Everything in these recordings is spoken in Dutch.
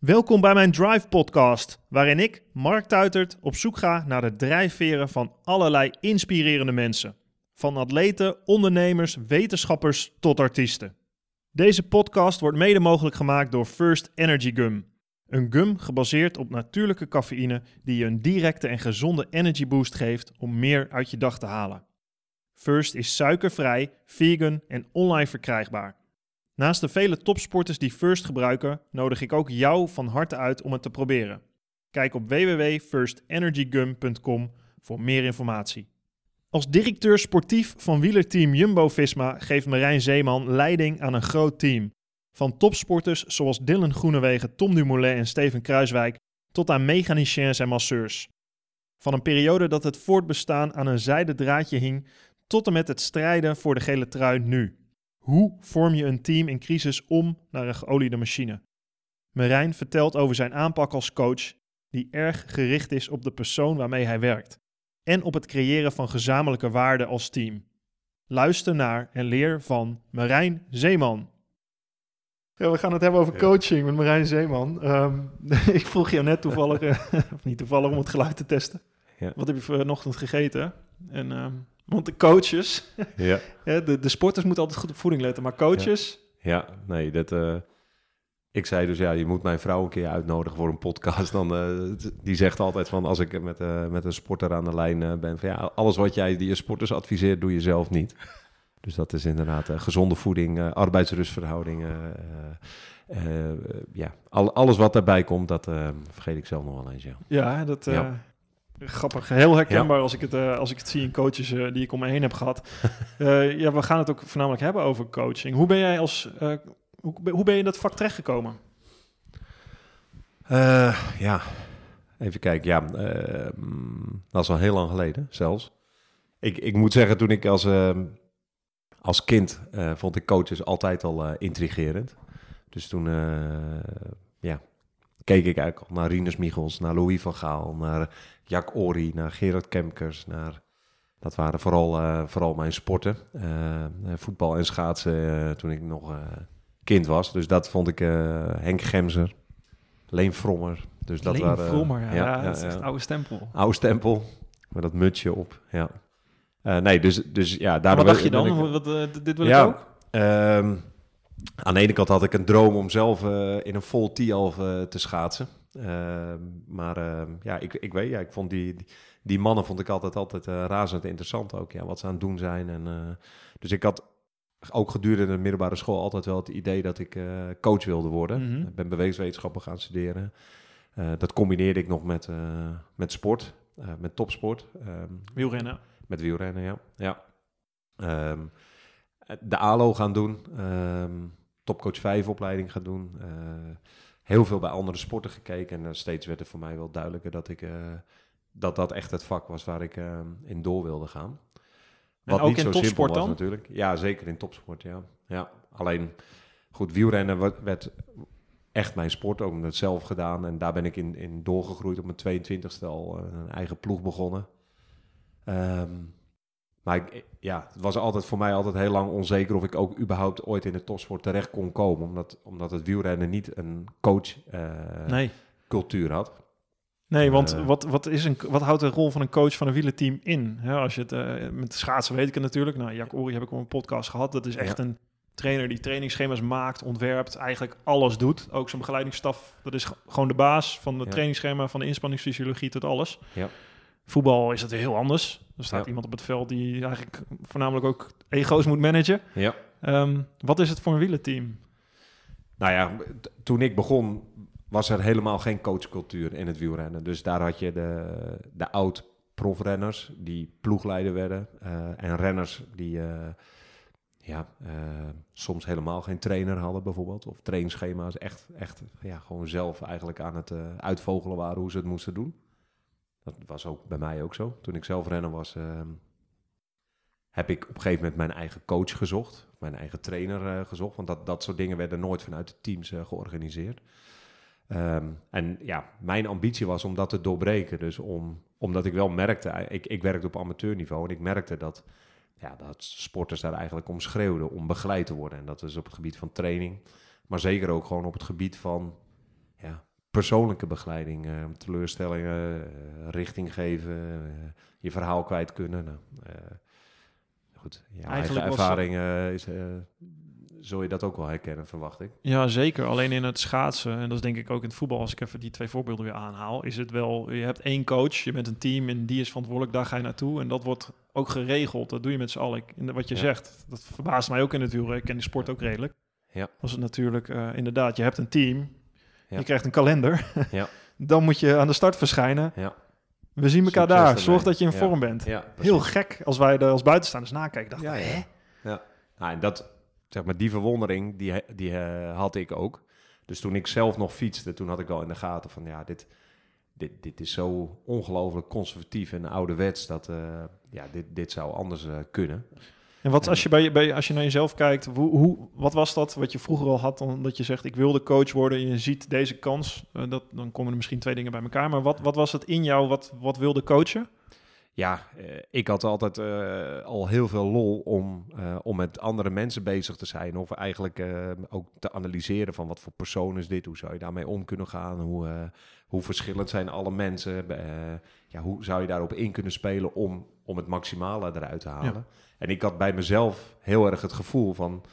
Welkom bij mijn Drive podcast, waarin ik, Mark Tuitert, op zoek ga naar de drijfveren van allerlei inspirerende mensen. Van atleten, ondernemers, wetenschappers tot artiesten. Deze podcast wordt mede mogelijk gemaakt door First Energy Gum. Een gum gebaseerd op natuurlijke cafeïne die je een directe en gezonde energy boost geeft om meer uit je dag te halen. First is suikervrij, vegan en online verkrijgbaar. Naast de vele topsporters die First gebruiken, nodig ik ook jou van harte uit om het te proberen. Kijk op www.firstenergygum.com voor meer informatie. Als directeur sportief van wielerteam Jumbo-Visma geeft Marijn Zeeman leiding aan een groot team. Van topsporters zoals Dylan Groenewegen, Tom Dumoulin en Steven Kruiswijk tot aan mechaniciens en masseurs. Van een periode dat het voortbestaan aan een zijden draadje hing tot en met het strijden voor de gele trui nu. Hoe vorm je een team in crisis om naar een geoliede machine? Marijn vertelt over zijn aanpak als coach, die erg gericht is op de persoon waarmee hij werkt en op het creëren van gezamenlijke waarden als team. Luister naar en leer van Marijn Zeeman. Ja, we gaan het hebben over coaching met Marijn Zeeman. Ehm, ik vroeg jou net toevallig, eh, of niet toevallig, om het geluid te testen. Ja. Wat heb je vanochtend gegeten? En, ehm, want de coaches, Ja, de, de sporters moeten altijd goed op voeding letten, maar coaches, ja nee, dat... eh, ik zei dus, ja, je moet mijn vrouw een keer uitnodigen voor een podcast. Dan, eh, die zegt altijd van, als ik met, eh, met een sporter aan de lijn ben... van ja, alles wat jij die je sporters adviseert, doe je zelf niet. Dus dat is inderdaad gezonde voeding, arbeidsrustverhoudingen... ja, al, alles wat daarbij komt, dat vergeet ik zelf nog wel eens, ja. Ja, dat Ja. Grappig. Heel herkenbaar als, ik het, eh, als ik het zie in coaches eh, die ik om me heen heb gehad. Eh, ja, we gaan het ook voornamelijk hebben over coaching. Hoe ben jij als hoe, hoe ben je in dat vak terechtgekomen? Ja, even kijken. Ja, dat is al heel lang geleden zelfs. Ik, ik moet zeggen, toen ik als, als kind vond ik coaches altijd al intrigerend. Dus toen ja, keek ik eigenlijk al naar Rinus Michels, naar Louis van Gaal, naar Jack Ori, naar Gerard Kemkers. Naar, dat waren vooral, eh, vooral mijn sporten. Eh, eh, voetbal en schaatsen toen ik nog kind was. Dus dat vond ik Henk Gemser. Leen Frommer. Dus dat Leen waren, Frommer, ja, ja, dat is echt oude stempel. Oude stempel. Met dat mutsje op. Ja. Nee, dus, dus ja, Maar daar wat dacht je dan? Wat, dit wil Ja. ik ook? Ehm, aan de ene kant had ik een droom om zelf in een vol T-half te schaatsen. Ehm, maar ehm, ja, ik, ik weet, ja, ik vond die, die, die mannen vond ik altijd, altijd eh, razend interessant ook. Ja, wat ze aan het doen zijn. En, eh, dus ik had ook gedurende de middelbare school altijd wel het idee dat ik eh, coach wilde worden. Mhm. Ik ben bewegingswetenschappen gaan studeren. Dat combineerde ik nog met, met sport, met topsport. Ehm, Wielrennen. met wielrennen, ja. ja. De ALO gaan doen. topcoach 5 opleiding gaan doen. Eh, heel veel bij andere sporten gekeken. En eh, steeds werd het voor mij wel duidelijker dat ik... eh, dat dat echt het vak was waar ik ehm, in door wilde gaan. En ook in topsport dan? natuurlijk. Ja, zeker in topsport, ja. ja. Alleen, goed, wielrennen werd, echt mijn sport. Ook het zelf gedaan. En daar ben ik in, in doorgegroeid. Op mijn 22e al eh, een eigen ploeg begonnen. Ehm, maar ik, ja, het was altijd voor mij altijd heel lang onzeker of ik ook überhaupt ooit in de topsport terecht kon komen. Omdat, omdat het wielrennen niet een coach-cultuur Nee. had. Nee, want Eh. wat, wat, is een, wat houdt de rol van een coach van een wielerteam in? Hè, als je het, eh, met schaatsen weet ik het natuurlijk. Nou, Jack Ori heb ik op een podcast gehad. Dat is echt een trainer die trainingsschema's maakt, ontwerpt, eigenlijk alles doet. Ook zijn begeleidingsstaf, dat is gewoon de baas van het Ja. trainingsschema, van de inspanningsfysiologie tot alles. Ja. Voetbal is het heel anders. Er staat Ja. iemand op het veld die eigenlijk voornamelijk ook ego's moet managen. Ja. Ehm, wat is het voor een wielerteam? Nou ja, toen ik begon was er helemaal geen coachcultuur in het wielrennen. Dus daar had je de, de oud-profrenners die ploegleider werden. eh, en renners die eh, ja, eh, soms helemaal geen trainer hadden bijvoorbeeld. Of trainingsschema's echt, echt ja, gewoon zelf eigenlijk aan het uitvogelen waren hoe ze het moesten doen. Dat was ook bij mij ook zo. Toen ik zelf rennen was, ehm, heb ik op een gegeven moment mijn eigen coach gezocht. Mijn eigen trainer eh, gezocht. Want dat, dat soort dingen werden nooit vanuit de teams eh, georganiseerd. Ehm, en ja, mijn ambitie was om dat te doorbreken. Dus om, omdat ik wel merkte, eh, ik, ik werkte op amateurniveau en ik merkte dat, ja, dat sporters daar eigenlijk om schreeuwden om begeleid te worden. En dat is op het gebied van training, maar zeker ook gewoon op het gebied van persoonlijke begeleiding, eh, teleurstellingen, eh, richting geven, eh, je verhaal kwijt kunnen. Nou, goed, ja, eigen Eigenlijk ervaring is, zul je dat ook wel herkennen, verwacht ik. Ja, zeker. Alleen in het schaatsen, en dat is denk ik ook in het voetbal, als ik even die twee voorbeelden weer aanhaal, is het wel, je hebt één coach, je bent een team en die is verantwoordelijk, daar ga je naartoe. En dat wordt ook geregeld, dat doe je met z'n allen. En Wat je Ja. zegt, dat verbaast mij ook in het wielrennen, ik ken die sport ook redelijk. Ja. Was het natuurlijk, inderdaad, je hebt een team, Ja. je krijgt een kalender, Ja. dan moet je aan de start verschijnen. Ja. We zien elkaar Succes daar, ermee. zorg dat je in Ja. vorm bent. Ja, Heel gek als wij er als buitenstaanders nakijken. Dacht, Ja, ja. hè? Nou, en dat, zeg maar, die verwondering, die, die eh, had ik ook. Dus toen ik zelf nog fietste, toen had ik wel in de gaten van, ja, dit, dit, dit is zo ongelooflijk conservatief en ouderwets dat, eh, ja, dit, dit zou anders eh, kunnen. En wat als je, bij, bij, als je naar jezelf kijkt, hoe, hoe, wat was dat wat je vroeger al had, dan, dat je zegt ik wilde coach worden en je ziet deze kans, eh, dat, dan komen er misschien twee dingen bij elkaar. Maar wat, wat was het in jou wat, wat wilde coachen? Ja, eh, ik had altijd eh, al heel veel lol om, om met andere mensen bezig te zijn. Of eigenlijk ook te analyseren van wat voor persoon is dit? Hoe zou je daarmee om kunnen gaan? Hoe, hoe verschillend zijn alle mensen? Eh, ja, hoe zou je daarop in kunnen spelen om, om het maximale eruit te halen? En ik had bij mezelf heel erg het gevoel van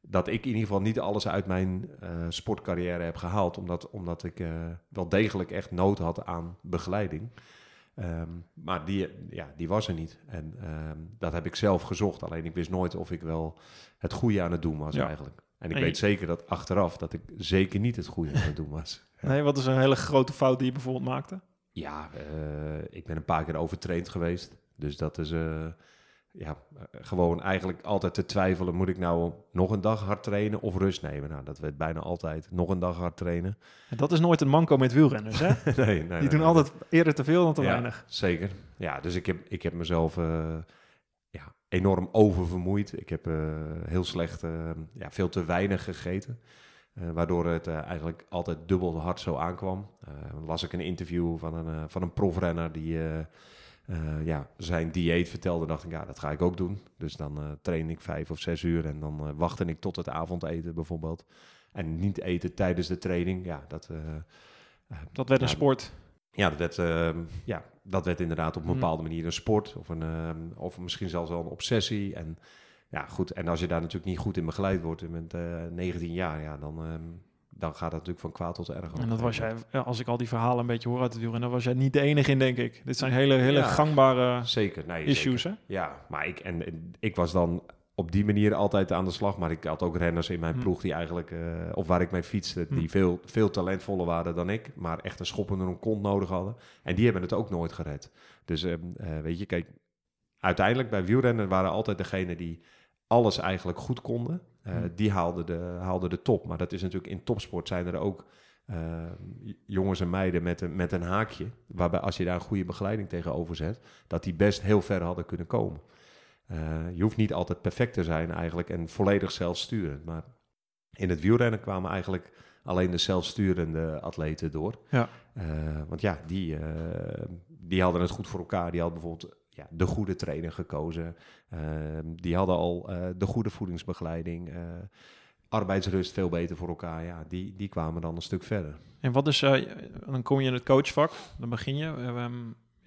dat ik in ieder geval niet alles uit mijn eh, sportcarrière heb gehaald. Omdat, omdat ik eh, wel degelijk echt nood had aan begeleiding. Ehm, maar die, ja, die was er niet. En ehm, dat heb ik zelf gezocht. Alleen ik wist nooit of ik wel het goede aan het doen was Ja. eigenlijk. En ik En je- weet zeker dat achteraf dat ik zeker niet het goede aan het doen was. Nee, wat is een hele grote fout die je bijvoorbeeld maakte? Ja, eh, ik ben een paar keer overtraind geweest. Dus dat is eh, ja, eh, gewoon eigenlijk altijd te twijfelen. Moet ik nou nog een dag hard trainen of rust nemen? Nou, dat werd bijna altijd nog een dag hard trainen. En dat is nooit een manco met wielrenners, hè? nee, nee, Die nee, doen nee. altijd eerder te veel dan te Ja, weinig. Zeker. Ja, dus ik heb, ik heb mezelf enorm oververmoeid. Ik heb eh, heel slecht, eh, ja, veel te weinig gegeten. Eh, waardoor het eigenlijk altijd dubbel hard zo aankwam. Dan las ik een interview van een, van een profrenner die ja, zijn dieet vertelde. dacht ik, ja, dat ga ik ook doen. Dus dan train ik vijf of zes uur en dan wachtte ik tot het avondeten bijvoorbeeld. En niet eten tijdens de training, ja, dat... Dat werd een sport. Ja, dat werd, ehm, ja, dat werd inderdaad op een Hmm. bepaalde manier een sport of, een, ehm, of misschien zelfs wel een obsessie. En ja, goed. En als je daar natuurlijk niet goed in begeleid wordt, en met eh 19 jaar, ja, dan, ehm, dan gaat dat natuurlijk van kwaad tot erg. En dat was jij, ja, als ik al die verhalen een beetje hoor uit het wielrennen, dan was jij niet de enige in, denk ik. Dit zijn hele, hele Ja. gangbare Zeker, nee, issues, zeker. hè? Ja, maar ik, en, en ik was dan op die manier altijd aan de slag. Maar ik had ook renners in mijn Hmm. ploeg die eigenlijk, eh, of waar ik mee fietste, die Hmm. veel, veel talentvoller waren dan ik. Maar echt een schop onder een kont nodig hadden. En die hebben het ook nooit gered. Dus ehm, eh, weet je, kijk, uiteindelijk bij wielrennen waren altijd degenen die alles eigenlijk goed konden. Eh, Hmm. Die haalden de, haalden de top. Maar dat is natuurlijk in topsport zijn er ook eh, jongens en meiden met een, met een haakje. Waarbij als je daar een goede begeleiding tegenover zet, dat die best heel ver hadden kunnen komen. Eh, je hoeft niet altijd perfect te zijn eigenlijk en volledig zelfsturend. Maar in het wielrennen kwamen eigenlijk alleen de zelfsturende atleten door. Ja. Eh, want ja, die, eh, die hadden het goed voor elkaar. Die hadden bijvoorbeeld ja, de goede trainer gekozen. Eh, die hadden al de goede voedingsbegeleiding. arbeidsrust veel beter voor elkaar. Ja, die, die kwamen dan een stuk verder. En wat is, dan kom je in het coachvak, dan begin je.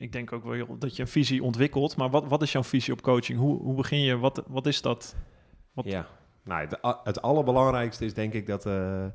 Ik denk ook wel dat je een visie ontwikkelt, maar wat, wat is jouw visie op coaching? Hoe, hoe begin je? Wat, wat is dat? Wat- Ja, nou, het, het allerbelangrijkste is denk ik dat, eh, eh,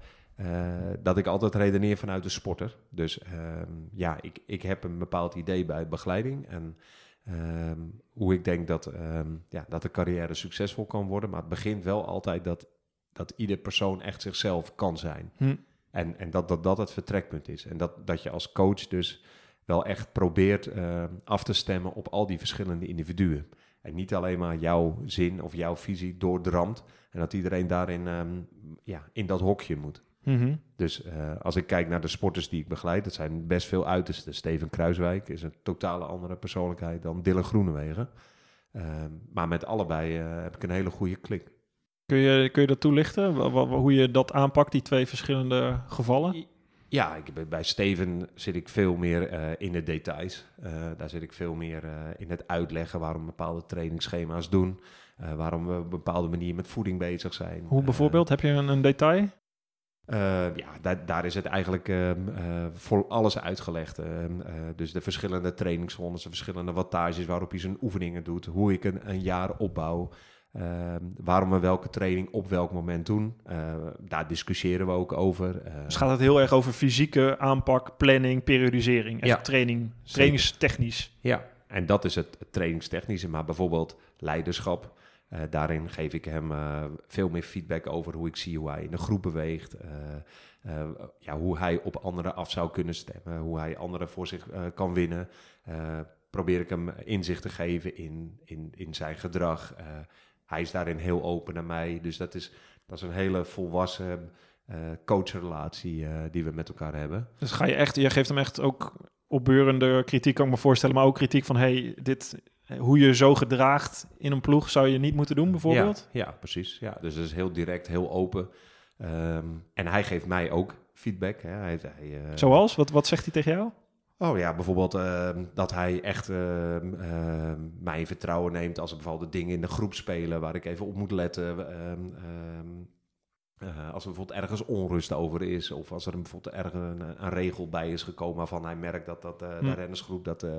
dat ik altijd redeneer vanuit de sporter. Dus ehm, ja, ik, ik heb een bepaald idee bij begeleiding en ehm, hoe ik denk dat, ehm, ja, dat de carrière succesvol kan worden. Maar het begint wel altijd dat, dat ieder persoon echt zichzelf kan zijn. Hm. En, en dat, dat dat het vertrekpunt is. En dat, dat je als coach dus wel echt probeert eh, af te stemmen op al die verschillende individuen. En niet alleen maar jouw zin of jouw visie doordramt. En dat iedereen daarin ehm, ja, in dat hokje moet. Mhm. Dus eh, als ik kijk naar de sporters die ik begeleid, dat zijn best veel uitersten. Steven Kruiswijk is een totale andere persoonlijkheid dan Dylan Groenewegen. Ehm, maar met allebei eh, heb ik een hele goede klik. Kun, je, kun je dat toelichten? Hoe je dat aanpakt, die twee verschillende gevallen? Ja, ik, bij- Steven zit ik veel meer eh, in de details. Eh, daar zit ik veel meer eh, in het uitleggen waarom bepaalde trainingsschema's doen. waarom we op een bepaalde manier met voeding bezig zijn. Hoe bijvoorbeeld? Heb je een, een detail? Ja, daar, daar, is het eigenlijk uh, voor alles uitgelegd. Ehm, dus de verschillende trainingszones, de verschillende wattages waarop je zijn oefeningen doet, hoe ik een, een jaar opbouw, ehm, waarom we welke training op welk moment doen. daar discussiëren we ook over. dus gaat het heel erg over fysieke aanpak, planning, periodisering, ja, training, trainingstechnisch. Ja, en dat is het, het trainingstechnische, maar bijvoorbeeld leiderschap. Uh, daarin geef ik hem veel meer feedback over hoe ik zie hoe hij in de groep beweegt. Ja, hoe hij op anderen af zou kunnen stemmen. Hoe hij anderen voor zich kan winnen. probeer ik hem inzicht te geven in, in, in zijn gedrag. Hij is daarin heel open naar mij. Dus dat is, dat is een hele volwassen coachrelatie die we met elkaar hebben. Dus ga je echt, je geeft hem echt ook opbeurende kritiek, kan ik me voorstellen. Maar ook kritiek van, hey, dit hoe je zo gedraagt in een ploeg zou je niet moeten doen, bijvoorbeeld? Ja, ja precies. Ja, dus het is heel direct, heel open. Ehm, en hij geeft mij ook feedback. Hè. Hij, hij, uh, Zoals? Wat, wat zegt hij tegen jou? Oh ja, bijvoorbeeld uh, dat hij echt uh, mijn vertrouwen neemt als er bepaalde dingen in de groep spelen waar ik even op moet letten. Uh, als er bijvoorbeeld ergens onrust over is, of als er bijvoorbeeld ergens een, een, regel bij is gekomen waarvan hij merkt dat, dat uh, hm. de rennersgroep dat uh,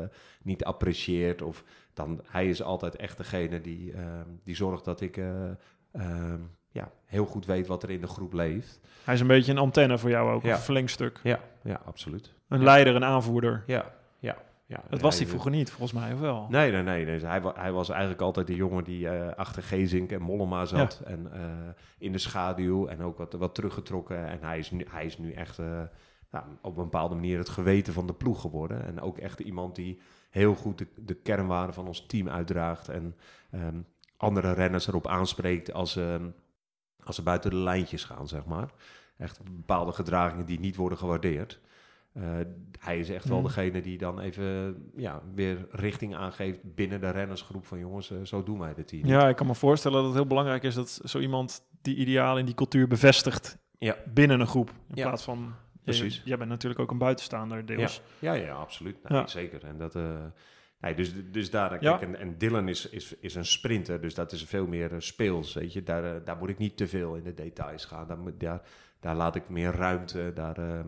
niet apprecieert, of dan hij is altijd echt degene die, ehm, die zorgt dat ik ehm, ja, heel goed weet wat er in de groep leeft. Hij is een beetje een antenne voor jou ook, ja. een verlengstuk. Ja, ja absoluut. Een leider, een aanvoerder. Ja, ja. Ja, dat was hij vroeger niet, volgens mij, of wel? Nee, nee, nee. Hij, hij, was eigenlijk altijd de jongen die uh, achter Gezink en Mollema zat. En uh, in de schaduw en ook wat, wat teruggetrokken. En hij is nu, hij is nu echt uh, nou, op een bepaalde manier het geweten van de ploeg geworden. En ook echt iemand die heel goed de, de kernwaarden van ons team uitdraagt. En um, andere renners erop aanspreekt als, um, als ze buiten de lijntjes gaan, zeg maar. Echt bepaalde gedragingen die niet worden gewaardeerd. Uh, hij is echt wel mm. degene die dan even ja, weer richting aangeeft binnen de rennersgroep van jongens, uh, zo doen wij dit hier. Ja, ik kan me voorstellen dat het heel belangrijk is dat zo iemand die idealen in die cultuur bevestigt ja. binnen een groep. In ja. plaats van, Precies. jij bent natuurlijk ook een buitenstaander deels. Ja, ja, ja absoluut. Zeker. En dat... Uh, Nee, dus, dus daar, kijk, en, en, Dylan is, is, is een sprinter, dus dat is veel meer speels, weet je. Daar, daar moet ik niet te veel in de details gaan. Daar, daar, daar laat ik meer ruimte, daar, uh,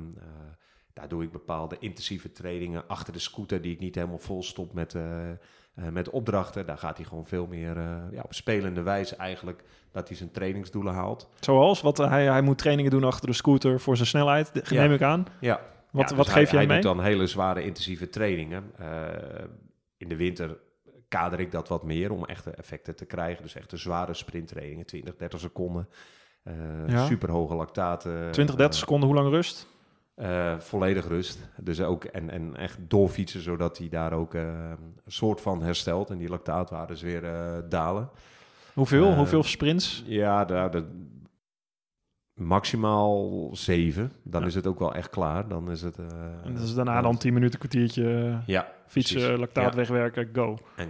daar doe ik bepaalde intensieve trainingen achter de scooter die ik niet helemaal vol stop met, uh, uh, met opdrachten. Daar gaat hij gewoon veel meer uh, ja, op spelende wijze eigenlijk dat hij zijn trainingsdoelen haalt. Zoals? Wat, hij, hij moet trainingen doen achter de scooter voor zijn snelheid, neem ik aan. Ja. Wat, ja, wat dus geef hij, jij hij mee? doet dan hele zware intensieve trainingen. in de winter kader ik dat wat meer om echte effecten te krijgen. Dus echte zware sprinttrainingen, 20, 30 seconden. Super hoge lactaten. 20, 30 seconden, hoe lang rust? Uh, volledig rust. Dus ook en, en echt doorfietsen, zodat hij daar ook uh, een soort van herstelt en die lactaatwaardes weer uh, dalen. Hoeveel? Hoeveel sprints? Ja, daar, maximaal zeven. Dan ja. is het ook wel echt klaar. Dan is het. en dat is daarna dan tien minuten, kwartiertje ja, fietsen, precies. lactaat ja. wegwerken, go. En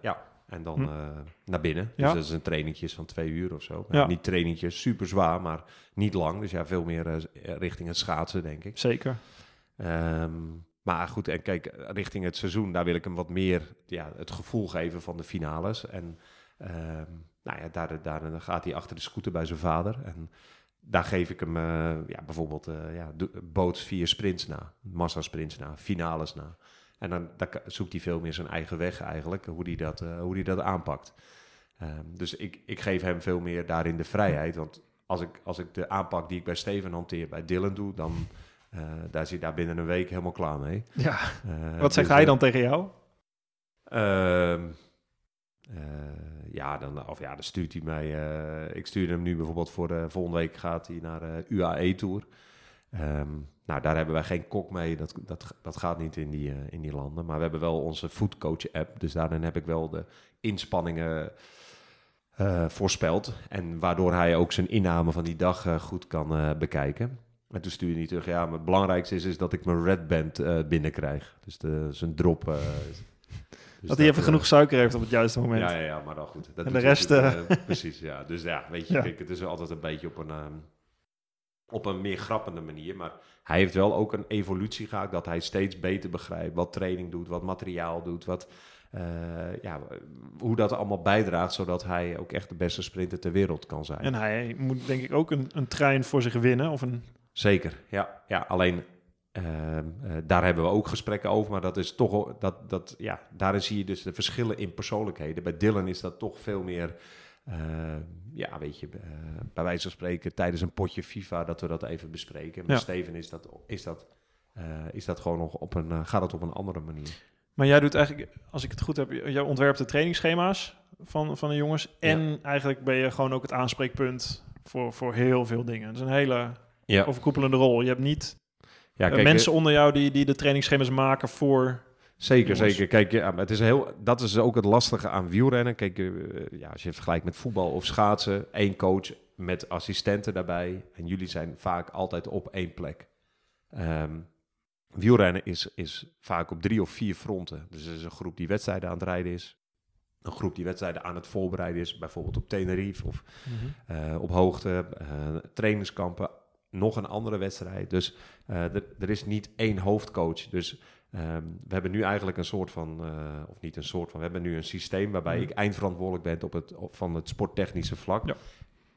ja, en dan hm. uh, naar binnen. Dus ja. dat is een trainingjes van twee uur of zo. Ja. Niet trainingjes, super zwaar, maar niet lang. Dus ja, veel meer uh, richting het schaatsen, denk ik. Zeker. Um, maar goed, en kijk, richting het seizoen, daar wil ik hem wat meer ja, het gevoel geven van de finales. En um, nou ja, daar, gaat hij achter de scooter bij zijn vader. En daar geef ik hem uh, ja, bijvoorbeeld ja, boots vier sprints na, massa sprints na, finales na. En dan, dan zoekt hij veel meer zijn eigen weg eigenlijk, hoe hij dat, uh, hoe die dat aanpakt. Um, dus ik, ik geef hem veel meer daarin de vrijheid. Want als ik, als ik de aanpak die ik bij Steven hanteer bij Dylan doe, dan uh, daar zit daar binnen een week helemaal klaar mee. Ja. Uh, Wat zegt dus, hij dan tegen jou? Uh, ja, dan, of ja, dan stuurt hij mij. ik stuur hem nu bijvoorbeeld voor de volgende week gaat hij naar de UAE Tour. Um, nou, daar hebben wij geen kok mee. Dat, dat, dat gaat niet in die, uh, in die landen. Maar we hebben wel onze foodcoach app. Dus daarin heb ik wel de inspanningen uh, voorspeld. En waardoor hij ook zijn inname van die dag uh, goed kan bekijken. En toen stuurde hij terug, ja, maar het belangrijkste is, is dat ik mijn red band binnenkrijg. Dus de, zijn drop... Dus dat hij even genoeg suiker heeft op het juiste moment. Ja, ja, ja maar dan goed. Dat en de rest... precies, ja. Dus ja, weet je, ja. Kijk, het is altijd een beetje op een op een meer grappende manier. Maar hij heeft wel ook een evolutie gehad dat hij steeds beter begrijpt wat training doet, wat materiaal doet, wat, eh, ja, hoe dat allemaal bijdraagt, zodat hij ook echt de beste sprinter ter wereld kan zijn. En hij moet denk ik ook een, een trein voor zich winnen. Of een... Zeker, ja. ja alleen ehm, eh, daar hebben we ook gesprekken over, maar dat is toch, dat, dat, ja, daarin zie je dus de verschillen in persoonlijkheden. Bij Dylan is dat toch veel meer, uh, ja, weet je, uh, bij wijze van spreken tijdens een potje FIFA dat we dat even bespreken. Met Ja. Steven is dat, is dat, eh, is dat gewoon nog op een, eh, gaat het op een andere manier. Maar jij doet eigenlijk, als ik het goed heb, jij ontwerpt de trainingsschema's van, van de jongens. En eigenlijk ben je gewoon ook het aanspreekpunt voor, voor heel veel dingen. Het is een hele Ja, overkoepelende rol. Je hebt niet ja eh, kijk, mensen onder jou die, die de trainingsschema's maken voor... Zeker, jongens. zeker. Kijk, ja, het is heel, dat is ook het lastige aan wielrennen. Kijk, eh, ja, als je het vergelijkt met voetbal of schaatsen, één coach met assistenten daarbij. En jullie zijn vaak altijd op één plek. Ehm, wielrennen is, is vaak op drie of vier fronten. Dus er is een groep die wedstrijden aan het rijden is. Een groep die wedstrijden aan het voorbereiden is. Bijvoorbeeld op Tenerife of eh, op hoogte, eh, trainingskampen, nog een andere wedstrijd. Dus er is niet één hoofdcoach. Dus ehm, we hebben nu eigenlijk een soort van, eh, of niet een soort van, we hebben nu een systeem waarbij Mhm. ik eindverantwoordelijk ben op het, op, van het sporttechnische vlak. Ja.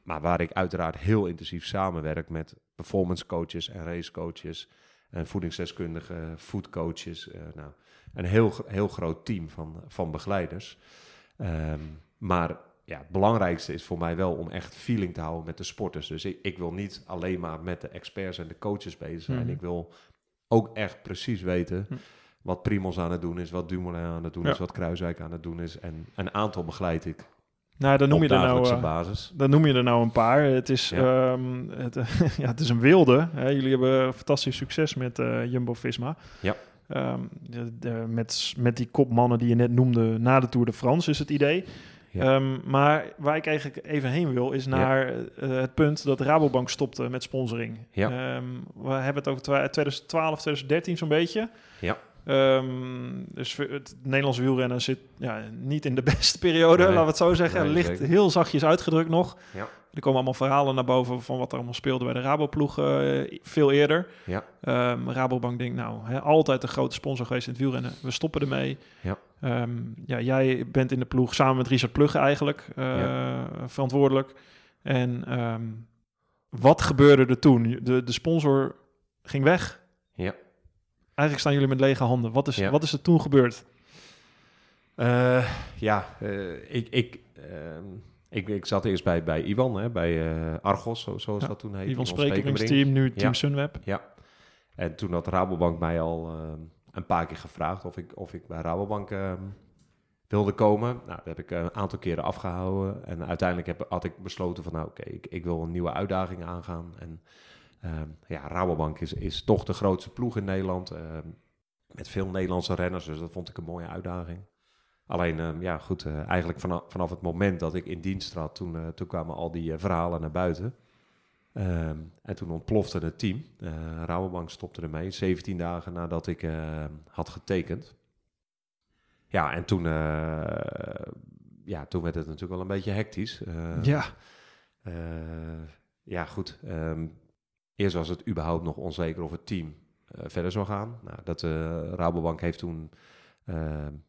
Maar waar ik uiteraard heel intensief samenwerk met performance coaches en racecoaches en voedingsdeskundigen, foodcoaches. eh nou, een heel, heel groot team van, van begeleiders. Ehm, maar ja, het belangrijkste is voor mij wel om echt feeling te houden met de sporters. Dus ik, ik wil niet alleen maar met de experts en de coaches bezig zijn. Mhm. Ik wil ook echt precies weten Hm. wat Primos aan het doen is, wat Dumoulin aan het doen Ja. is, wat Kruiswijk aan het doen is. En een aantal begeleid ik Nou, dan noem, je er nou, eh, basis. dan noem je er nou een paar. Het is, Ja. ehm, het, ja, het is een wilde. Hè. Jullie hebben fantastisch succes met eh, Jumbo-Visma. Ja. Ehm, de, de- met, met die kopmannen die je net noemde na de Tour de France is het idee. Ja. Ehm, maar waar ik eigenlijk even heen wil, is naar eh, het punt dat Rabobank stopte met sponsoring. Ja. Ehm, we hebben het over twa- 2012, 2013 zo'n beetje. Ja. Ehm, dus het Nederlands wielrennen zit ja, niet in de beste periode, Nee. laten we het zo zeggen. Nee, Ligt zeker. heel zachtjes uitgedrukt nog. Ja. Er komen allemaal verhalen naar boven van wat er allemaal speelde bij de Raboploeg eh, veel eerder. Ja. Ehm, Rabobank denkt, nou, hè, altijd een grote sponsor geweest in het wielrennen. We stoppen ermee. Ja. Ehm, ja, jij bent in de ploeg samen met Richard Plugge eigenlijk eh, verantwoordelijk. En ehm, wat gebeurde er toen? De, de sponsor ging weg. Ja. Eigenlijk staan jullie met lege handen. Wat is, Ja. wat is er toen gebeurd? Eh, ja, eh, ik, ik, ehm, ik, ik zat eerst bij, bij Iwan, hè, bij eh, Argos, zo, zoals Ja, dat toen heette. Ivan Iwan Sprekeringsteam, nu Team Ja. Sunweb. Ja. En toen had Rabobank mij al ehm, een paar keer gevraagd of ik, of ik bij Rabobank ehm, wilde komen. Nou, dat heb ik eh, een aantal keren afgehouden. En uiteindelijk heb, had ik besloten van, nou oké, ik, ik wil een nieuwe uitdaging aangaan. En ehm, ja, Rabobank is, is toch de grootste ploeg in Nederland. met veel Nederlandse renners, dus dat vond ik een mooie uitdaging. Alleen, ehm, ja goed, eh, eigenlijk vanaf, vanaf het moment dat ik in dienst trad, toen, eh, toen kwamen al die eh, verhalen naar buiten. Ehm, en toen ontplofte het team. Eh Rabobank stopte ermee, 17 dagen nadat ik had getekend. Ja, en toen, ja, toen werd het natuurlijk wel een beetje hectisch. Ja, ja, goed. ehm, eerst was het überhaupt nog onzeker of het team verder zou gaan. Nou, dat Rabobank heeft toen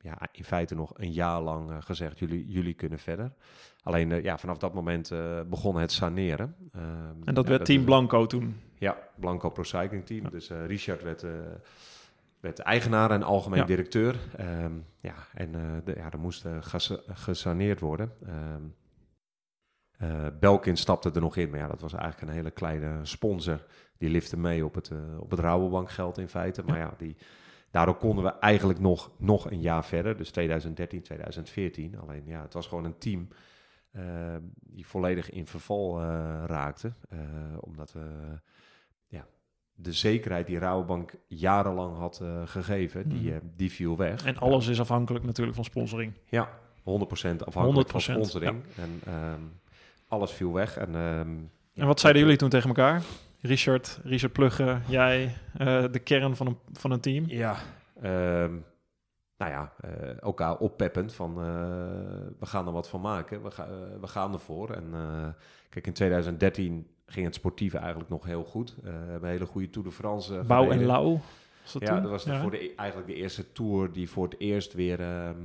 ja, in feite nog een jaar lang eh, gezegd: jullie, jullie kunnen verder. Alleen eh, ja, vanaf dat moment eh, begon het saneren. Ehm, en dat ja, werd Team Blanco toen. ja, Blanco Pro Cycling Team. Ja. Dus Richard werd, werd eigenaar en algemeen Ja. directeur. Ehm, ja, en de, ja, er moest gesaneerd worden. Ehm Belkin stapte er nog in, maar ja, dat was eigenlijk een hele kleine sponsor. Die lifte mee op het, op het Rabobank geld in feite. Maar ja, die, daardoor konden we eigenlijk nog, nog een jaar verder. Dus 2013, 2014. Alleen ja, het was gewoon een team eh, die volledig in verval eh, raakte. Eh, omdat we ja, de zekerheid die Rabobank jarenlang had gegeven, die, Mhm. die viel weg. En alles is afhankelijk natuurlijk van sponsoring. Ja, 100% afhankelijk 100%, van sponsoring. En ehm, alles viel weg. En, ehm, en wat zeiden jullie toen tegen elkaar? Richard, Richard Plugge, jij, eh, de kern van een, van een team. Ja, ehm, nou ja, eh, elkaar oppeppend van eh, we gaan er wat van maken. We, ga, we gaan ervoor. En kijk, in 2013 ging het sportieve eigenlijk nog heel goed. We hebben een hele goede Tour de France Bouw en. Lauw. Dat Ja, toen? dat was Ja. voor de, eigenlijk de eerste tour die voor het eerst weer ehm,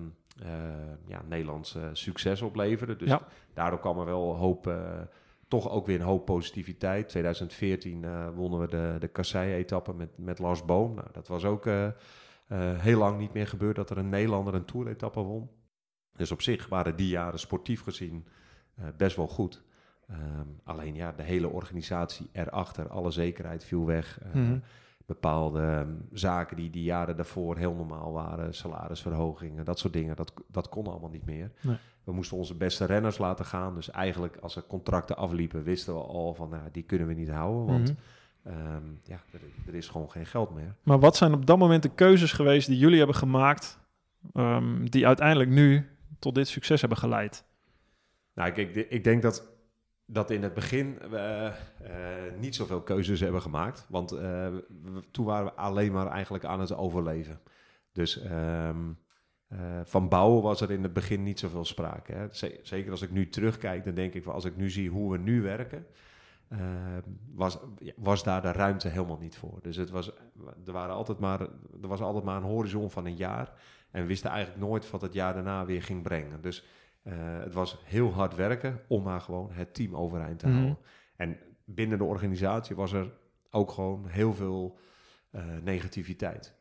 ja, Nederlands succes opleverde. Dus Ja. daardoor kwam er wel hoop, toch ook weer een hoop positiviteit. 2014 eh, wonnen we de, de Kassei-etappe met, met Lars Boom. Nou, dat was ook eh, eh, heel lang niet meer gebeurd dat er een Nederlander een Tour-etappe won. Dus op zich waren die jaren sportief gezien best wel goed. Ehm, alleen ja, de hele organisatie erachter, alle zekerheid viel weg. Mhm. Bepaalde ehm, zaken die die jaren daarvoor heel normaal waren, salarisverhogingen, dat soort dingen, dat, dat kon allemaal niet meer. Nee. We moesten onze beste renners laten gaan. Dus eigenlijk als er contracten afliepen, wisten we al van, nou, die kunnen we niet houden. Want Mhm. ehm, ja, er, er is gewoon geen geld meer. Maar wat zijn op dat moment de keuzes geweest die jullie hebben gemaakt, ehm, die uiteindelijk nu tot dit succes hebben geleid? Nou, kijk, ik, ik denk dat, dat in het begin we eh, niet zoveel keuzes hebben gemaakt. Want eh, we- toen waren we alleen maar eigenlijk aan het overleven. Dus ehm, eh, van bouwen was er in het begin niet zoveel sprake. Hè. Zeker als ik nu terugkijk, dan denk ik van als ik nu zie hoe we nu werken, eh, was, was daar de ruimte helemaal niet voor. Dus het was, er, waren altijd maar, er was altijd maar een horizon van een jaar. En we wisten eigenlijk nooit wat het jaar daarna weer ging brengen. Dus eh, het was heel hard werken om maar gewoon het team overeind te Mhm. houden. En binnen de organisatie was er ook gewoon heel veel negativiteit.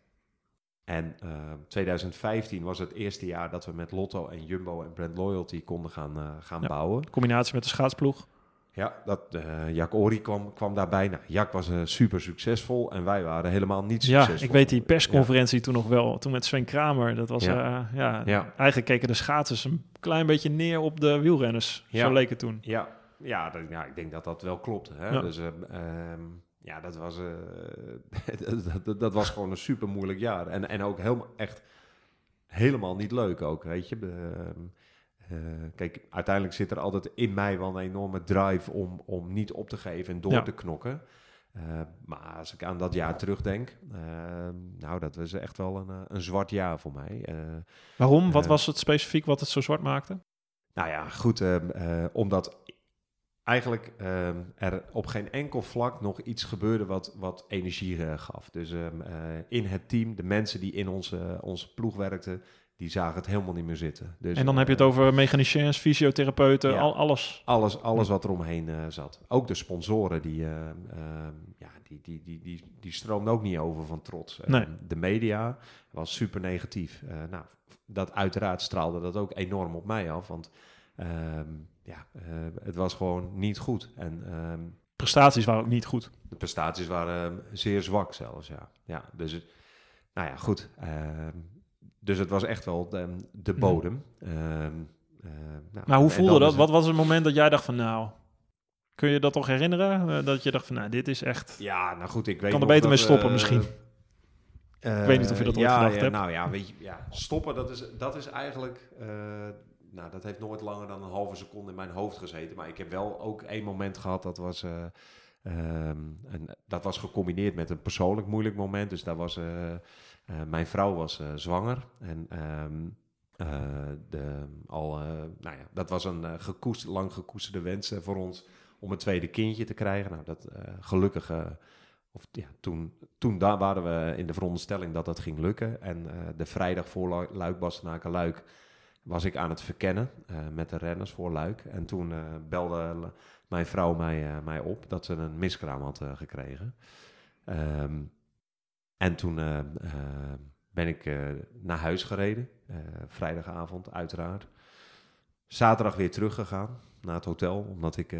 En eh, 2015 was het eerste jaar dat we met Lotto en Jumbo en Brand Loyalty konden gaan, eh, gaan Ja. bouwen. In combinatie met de schaatsploeg. Ja, dat, eh Jack Ori kwam, kwam daarbij. Nou, Jack was eh, super succesvol en wij waren helemaal niet Ja, succesvol. ik weet die persconferentie toen nog wel. Toen met Sven Kramer. Dat was, Ja. ja, Ja. eigenlijk keken de schaatsers een klein beetje neer op de wielrenners. Ja. Zo leek het toen. Ja, ja, dat, ja, ik denk dat dat wel klopt. Hè? Ja. Dus eh, ehm, ja, dat was, eh, dat, dat, dat was gewoon een super moeilijk jaar. En, en ook helemaal, echt helemaal niet leuk ook, weet je. Ehm, eh, kijk, uiteindelijk zit er altijd in mij wel een enorme drive om, om niet op te geven en door Ja. te knokken. Eh, maar als ik aan dat jaar terugdenk, ehm, nou, dat was echt wel een, een zwart jaar voor mij. Waarom? Wat was het specifiek wat het zo zwart maakte? nou ja, goed, ehm, eh, omdat eigenlijk ehm, er op geen enkel vlak nog iets gebeurde wat, wat energie eh, gaf. Dus ehm, eh, in het team, de mensen die in onze, onze ploeg werkten, die zagen het helemaal niet meer zitten. Dus, en dan heb je het eh, over mechaniciens, fysiotherapeuten, Ja. al, alles. alles, alles wat er omheen zat. Ook de sponsoren, die, ehm, ja, die, die, die, die, die stroomden ook niet over van trots. Nee. De media was super negatief. Nou, dat uiteraard straalde dat ook enorm op mij af, want ehm, ja, eh, het was gewoon niet goed. En ehm, Prestaties waren ook niet goed. de prestaties waren ehm, zeer zwak zelfs, ja. ja dus, het- nou ja, goed. dus het was echt wel de, de bodem. Ehm, eh, nou, Maar hoe voelde dat? Wat was het moment dat jij dacht van nou... Kun je dat toch herinneren? Eh, dat je dacht van nou, dit is echt... Ja, nou goed, ik weet Kan er beter mee stoppen misschien. Ik weet niet of je dat ooit ja, gedacht ja, hebt. Nou ja, weet je, ja, stoppen, dat is, dat is eigenlijk... nou, dat heeft nooit langer dan een halve seconde in mijn hoofd gezeten. Maar ik heb wel ook één moment gehad, dat was... en dat was gecombineerd met een persoonlijk moeilijk moment. Dus daar was... eh, eh, mijn vrouw was zwanger. En ehm, eh, de, al, nou ja, dat was een gekoest, lang gekoesterde wens voor ons om een tweede kindje te krijgen. Nou, dat gelukkig, of ja, toen, toen daar waren we in de veronderstelling dat dat ging lukken. En de vrijdag voor Lu- Luik, Bastenaken, Luik was ik aan het verkennen eh, met de renners voor Luik. En toen eh, belde mijn vrouw mij, eh, mij op dat ze een miskraam had gekregen. Ehm, en toen ben ik naar huis gereden, vrijdagavond uiteraard. Zaterdag weer teruggegaan naar het hotel, omdat ik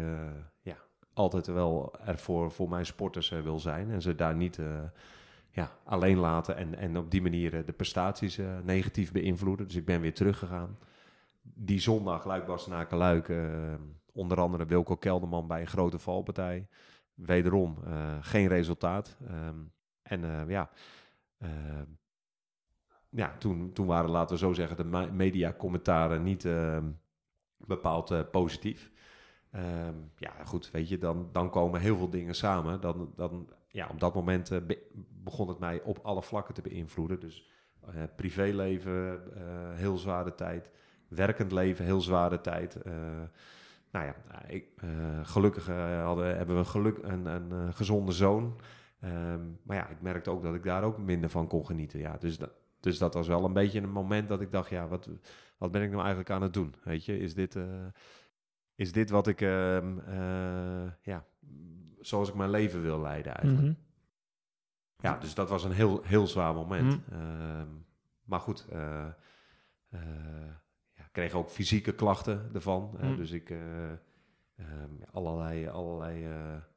ja, altijd wel er voor, mijn sporters wil zijn. En ze daar niet ja, alleen laten en, en op die manier eh, de prestaties eh, negatief beïnvloeden. Dus ik ben weer teruggegaan. Die zondag, Luik Luik, eh, onder andere Wilco Kelderman bij een grote valpartij. Wederom geen resultaat. Ehm, en ja, eh, ja toen, toen waren, laten we zo zeggen, de media-commentaren niet ehm, bepaald positief. Ehm, ja, goed, weet je, dan, dan komen heel veel dingen samen. Dan, dan, ja, op dat moment eh, be- begon het mij op alle vlakken te beïnvloeden. Dus eh, privéleven, eh, heel zware tijd. Werkend leven, heel zware tijd. Nou ja, ik, gelukkig hadden, hebben we geluk, een, een gezonde zoon. Ehm, maar ja, ik merkte ook dat ik daar ook minder van kon genieten. Ja, dus dat, dus dat was wel een beetje een moment dat ik dacht, ja, wat, wat ben ik nou eigenlijk aan het doen? Weet je, is dit, is dit wat ik, ehm, ja, zoals ik mijn leven wil leiden eigenlijk? Mhm. Ja, dus dat was een heel, heel zwaar moment. Mhm. Ehm, maar goed, eh, ja, ik kreeg ook fysieke klachten ervan. Mhm. dus ik ehm, allerlei, allerlei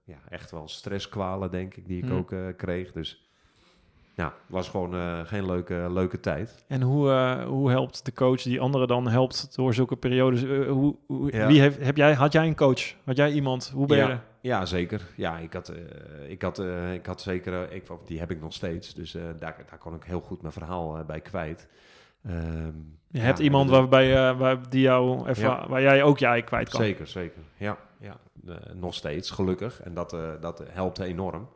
ja, echt wel stresskwalen, denk ik, die ik ook kreeg. Dus ja, was gewoon geen leuke, leuke tijd. En hoe, hoe helpt de coach die anderen dan helpt door zulke periodes? Hoe, hoe- Ja. wie heeft, heb jij, had jij een coach? Had jij iemand? Hoe ben je ja, er? zeker. Ja, ik had, eh, ik had, eh, ik had zeker, eh, ik, die heb ik nog steeds. Dus daar, daar kon ik heel goed mijn verhaal bij kwijt. Ehm, Je ja, hebt iemand waarbij, waar, die jou waar jij ook jij kwijt kan. Zeker, zeker. Ja, ja. Nog steeds, gelukkig. En dat, dat helpt enorm.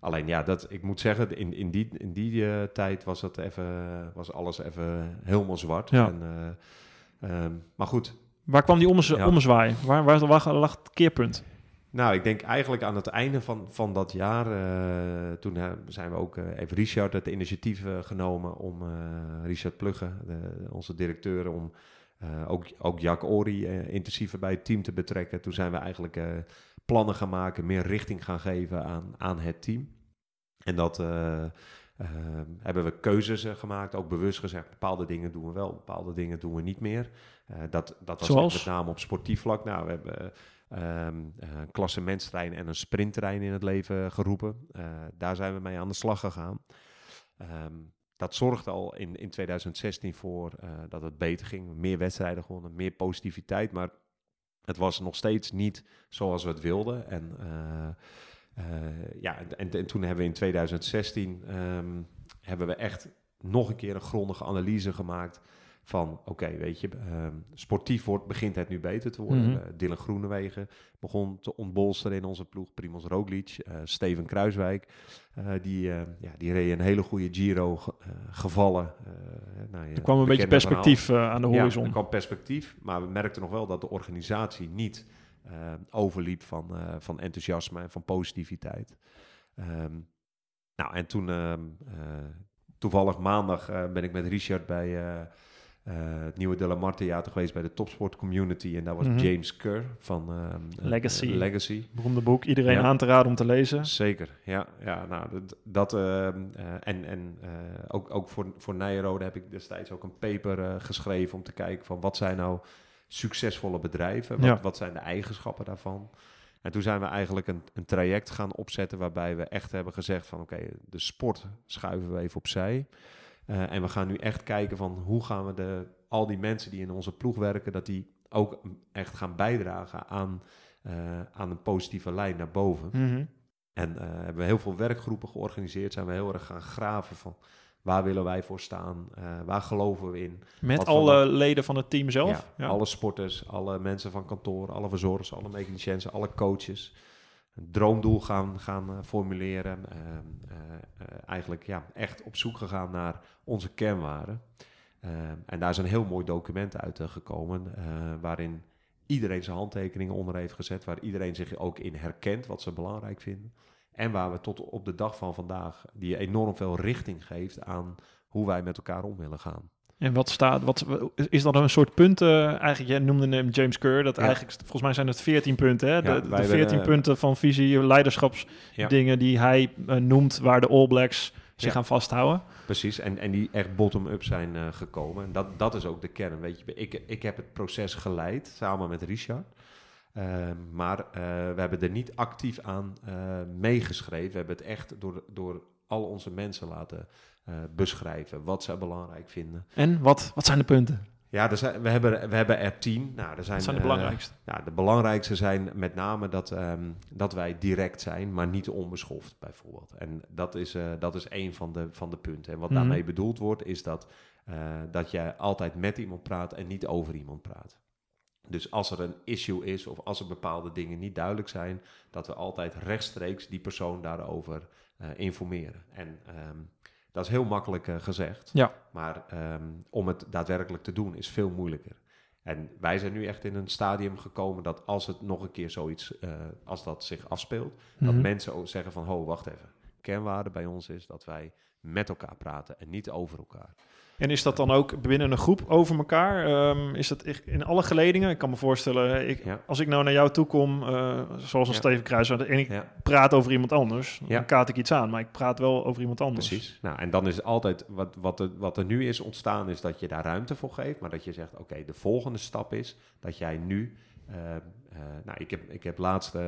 Alleen ja, dat, ik moet zeggen, in, in die, in die tijd was, dat even, was alles even helemaal zwart. Ja. En, eh, ehm, maar goed, Waar kwam die omz Ja. Waar, waar, waar lag het keerpunt? Nou, ik denk eigenlijk aan het einde van, van dat jaar, eh, toen zijn we ook, eh, heeft Richard het initiatief eh, genomen om, Richard Plugge, de- onze directeur, om ook, ook Jack Ori intensiever bij het team te betrekken. Toen zijn we eigenlijk plannen gaan maken, meer richting gaan geven aan, aan het team. En dat hebben we keuzes gemaakt, ook bewust gezegd, bepaalde dingen doen we wel, bepaalde dingen doen we niet meer. Dat, dat was Zoals? met name op sportief vlak. Nou, we hebben eh, een klassementstrein en een sprinttrein in het leven geroepen. Eh, daar zijn we mee aan de slag gegaan. Ehm, dat zorgde al in, in 2016 voor eh, dat het beter ging. Meer wedstrijden gewonnen, meer positiviteit. Maar het was nog steeds niet zoals we het wilden. En, ja, en toen hebben we in 2016 ehm, hebben we echt nog een keer een grondige analyse gemaakt van oké, weet je, ehm, sportief wordt, begint het nu beter te worden. Mhm. Eh, Dylan Groenewegen begon te ontbolsteren in onze ploeg. Primoz Roglic, eh, Steven Kruiswijk, eh, die, eh, ja, die reed een hele goede Giro ge- gevallen. nou, Er kwam een beetje perspectief aan de Ja, horizon. er kwam perspectief, maar we merkten nog wel dat de organisatie niet overliep van, van enthousiasme en van positiviteit. Ehm, nou, en toen, ehm, toevallig maandag ben ik met Richard bij eh, het nieuwe De La Mar Theater geweest bij de Topsport Community. En daar was Mhm. James Kerr van eh, Legacy. Legacy. Beroemde boek, iedereen Ja. aan te raden om te lezen. Zeker, ja. ja nou, dat, dat en en ook, ook voor, voor Nijrode heb ik destijds ook een paper geschreven om te kijken van wat zijn nou succesvolle bedrijven, wat, Ja. wat zijn de eigenschappen daarvan. En toen zijn we eigenlijk een, een traject gaan opzetten waarbij we echt hebben gezegd van oké, de sport schuiven we even opzij. Eh, en we gaan nu echt kijken van hoe gaan we de, al die mensen die in onze ploeg werken, dat die ook echt gaan bijdragen aan, eh, aan een positieve lijn naar boven. Mhm. En eh, hebben we heel veel werkgroepen georganiseerd. Zijn we heel erg gaan graven van waar willen wij voor staan? waar geloven we in? Met Wat alle van leden van het team zelf. Ja, Ja. Alle sporters, alle mensen van kantoor, alle verzorgers, alle mechaniciënsen, alle coaches. Een droomdoel gaan, gaan eh, formuleren. Ehm, eh, eh, eigenlijk ja, echt op zoek gegaan naar onze kernwaarden. Ehm, en daar is een heel mooi document uit gekomen. waarin iedereen zijn handtekeningen onder heeft gezet. Waar iedereen zich ook in herkent wat ze belangrijk vinden. En waar we tot op de dag van vandaag die enorm veel richting geeft aan hoe wij met elkaar om willen gaan. En wat staat, wat, is dat een soort punten? Eigenlijk, jij noemde hem James Kerr. Dat Ja. eigenlijk, volgens mij zijn het 14 punten. Hè? De, Ja, de wij 14 hebben, eh, punten van visie, leiderschapsdingen die hij eh, noemt waar de All Blacks zich aan vasthouden. Precies, en, en die echt bottom-up zijn eh, gekomen. En dat, dat is ook de kern. Weet je, ik, ik heb het proces geleid samen met Richard. Ehm, maar eh, we hebben er niet actief aan meegeschreven. We hebben het echt door, door al onze mensen laten beschrijven wat zij belangrijk vinden. En wat, wat zijn de punten? Ja, er zijn, we, hebben, we hebben er tien. Nou, er zijn, Wat zijn de eh, belangrijkste? ja, de belangrijkste zijn met name dat, ehm, dat wij direct zijn, maar niet onbeschoft bijvoorbeeld. En dat is, eh, dat is een van de, van de punten. En wat Mhm. daarmee bedoeld wordt, is dat, eh, dat je altijd met iemand praat en niet over iemand praat. Dus als er een issue is of als er bepaalde dingen niet duidelijk zijn, dat we altijd rechtstreeks die persoon daarover eh, informeren. En ehm, dat is heel makkelijk eh, gezegd. Ja. Maar ehm, om het daadwerkelijk te doen is veel moeilijker. En wij zijn nu echt in een stadium gekomen dat als het nog een keer zoiets, eh, als dat zich afspeelt, dat Mhm. mensen ook zeggen van, ho, wacht even. Kernwaarde bij ons is dat wij met elkaar praten en niet over elkaar. En is dat dan ook binnen een groep over elkaar? Ehm, is dat in alle geledingen? Ik kan me voorstellen, ik, Ja. als ik nou naar jou toe kom, eh, zoals een Ja. Steven Kruijswijk, en ik Ja. praat over iemand anders, dan kaat ik iets aan, maar ik praat wel over iemand anders. Precies. Nou, en dan is altijd wat, wat, er, wat er nu is ontstaan, is dat je daar ruimte voor geeft. Maar dat je zegt: oké, de volgende stap is dat jij nu. eh, eh, nou, ik heb, ik heb laatst eh,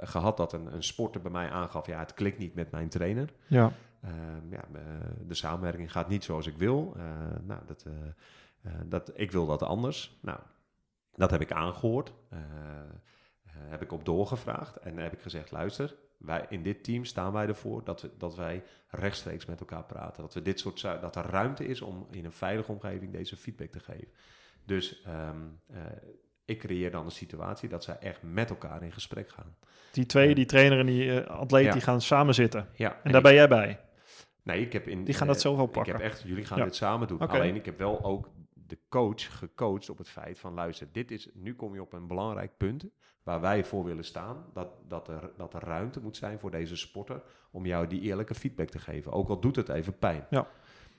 gehad dat een, een sporter bij mij aangaf: ja, het klikt niet met mijn trainer. Ja. Ehm, ja, eh, de samenwerking gaat niet zoals ik wil. Eh, nou, dat, eh, dat, ik wil dat anders. Nou, dat heb ik aangehoord. Eh, eh, heb ik op doorgevraagd. En heb ik gezegd, luister, wij, in dit team staan wij ervoor dat, we, dat wij rechtstreeks met elkaar praten. Dat, we dit soort, dat er ruimte is om in een veilige omgeving deze feedback te geven. Dus ehm, eh, ik creëer dan een situatie dat zij echt met elkaar in gesprek gaan. Die twee, die trainer en die atleet, Ja. die gaan samen zitten. Ja, En daar ben jij bij. Nee, ik heb in. Die gaan dat eh, zelf wel Ik pakken. heb echt, jullie gaan Ja. dit samen doen. Alleen ik heb wel ook de coach gecoacht op het feit van luister, dit is, nu kom je op een belangrijk punt waar wij voor willen staan. Dat, dat, er, dat er ruimte moet zijn voor deze sporter om jou die eerlijke feedback te geven. Ook al doet het even pijn. Ja.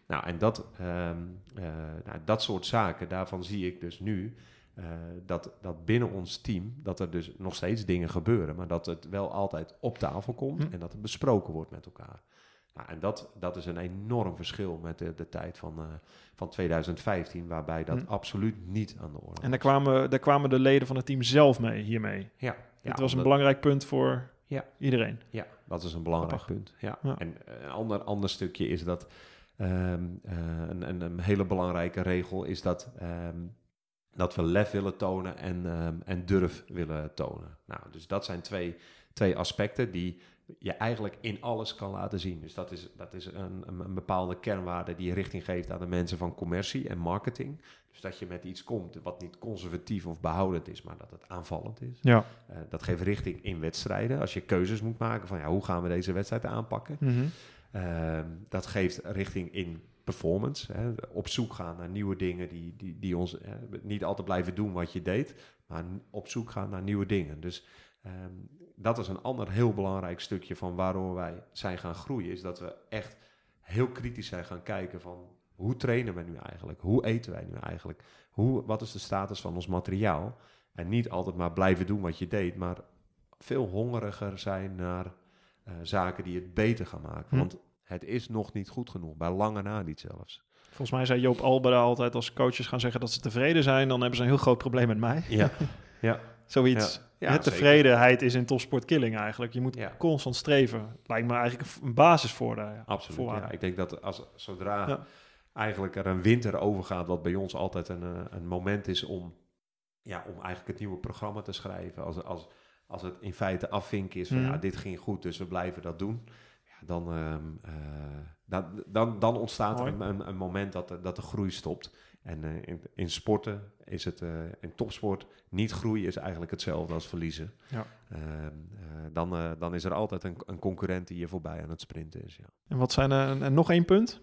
Nou, en dat, ehm, eh, nou, dat soort zaken, daarvan zie ik dus nu eh, dat, dat binnen ons team, dat er dus nog steeds dingen gebeuren, maar dat het wel altijd op tafel komt Hm. en dat het besproken wordt met elkaar. Nou, en dat, dat is een enorm verschil met de, de tijd van, eh, van 2015, waarbij dat Hm. absoluut niet aan de orde En daar was. kwamen, daar kwamen de leden van het team zelf mee hiermee. Ja, ja, Het was een belangrijk punt voor Ja. iedereen. Ja, dat is een belangrijk Grappig. punt. Ja. Ja. En eh, een ander, ander stukje is dat ehm, eh, een, een, een hele belangrijke regel is dat, ehm, dat we lef willen tonen en, ehm, en durf willen tonen. Nou, dus dat zijn twee, twee aspecten die je eigenlijk in alles kan laten zien. Dus dat is, dat is een, een, een bepaalde kernwaarde die je richting geeft aan de mensen van commercie en marketing. Dus dat je met iets komt wat niet conservatief of behoudend is, maar dat het aanvallend is. Ja. Eh, dat geeft richting in wedstrijden. Als je keuzes moet maken van ja, hoe gaan we deze wedstrijd aanpakken. Ehm, dat geeft richting in performance. Hè. Op zoek gaan naar nieuwe dingen die, die, die ons eh, niet altijd blijven doen wat je deed, maar op zoek gaan naar nieuwe dingen. Dus ehm, dat is een ander heel belangrijk stukje van waarom wij zijn gaan groeien. Is dat we echt heel kritisch zijn gaan kijken van hoe trainen we nu eigenlijk? Hoe eten wij nu eigenlijk? Hoe, wat is de status van ons materiaal? En niet altijd maar blijven doen wat je deed, maar veel hongeriger zijn naar eh, zaken die het beter gaan maken. Hm. Want het is nog niet goed genoeg, bij lange na niet zelfs. Volgens mij zei Joop Albeda altijd als coaches gaan zeggen dat ze tevreden zijn, dan hebben ze een heel groot probleem met mij. Ja, ja. Zoiets. Ja, Ja, zeker. tevredenheid is in topsport killing eigenlijk. Je moet Ja. constant streven. Lijkt me eigenlijk een- basis voor daar. Absoluut. Voorwaarde. Ja. Ik denk dat als, zodra eigenlijk er een winter overgaat, wat bij ons altijd een, eh, een moment is om, ja, om eigenlijk het nieuwe programma te schrijven. Als, als, als het in feite afvinken is van Mhm. ja, dit ging goed, dus we blijven dat doen. Ja, dan, ehm, eh, dan, dan, dan ontstaat er Mooi. een, een, een moment dat de, dat de groei stopt. En eh, in, in sporten is het, eh, in topsport, niet groeien is eigenlijk hetzelfde als verliezen. Ja. Ehm, eh, dan, dan is er altijd een, een concurrent die je voorbij aan het sprinten is. Ja. En wat zijn er? En nog één punt?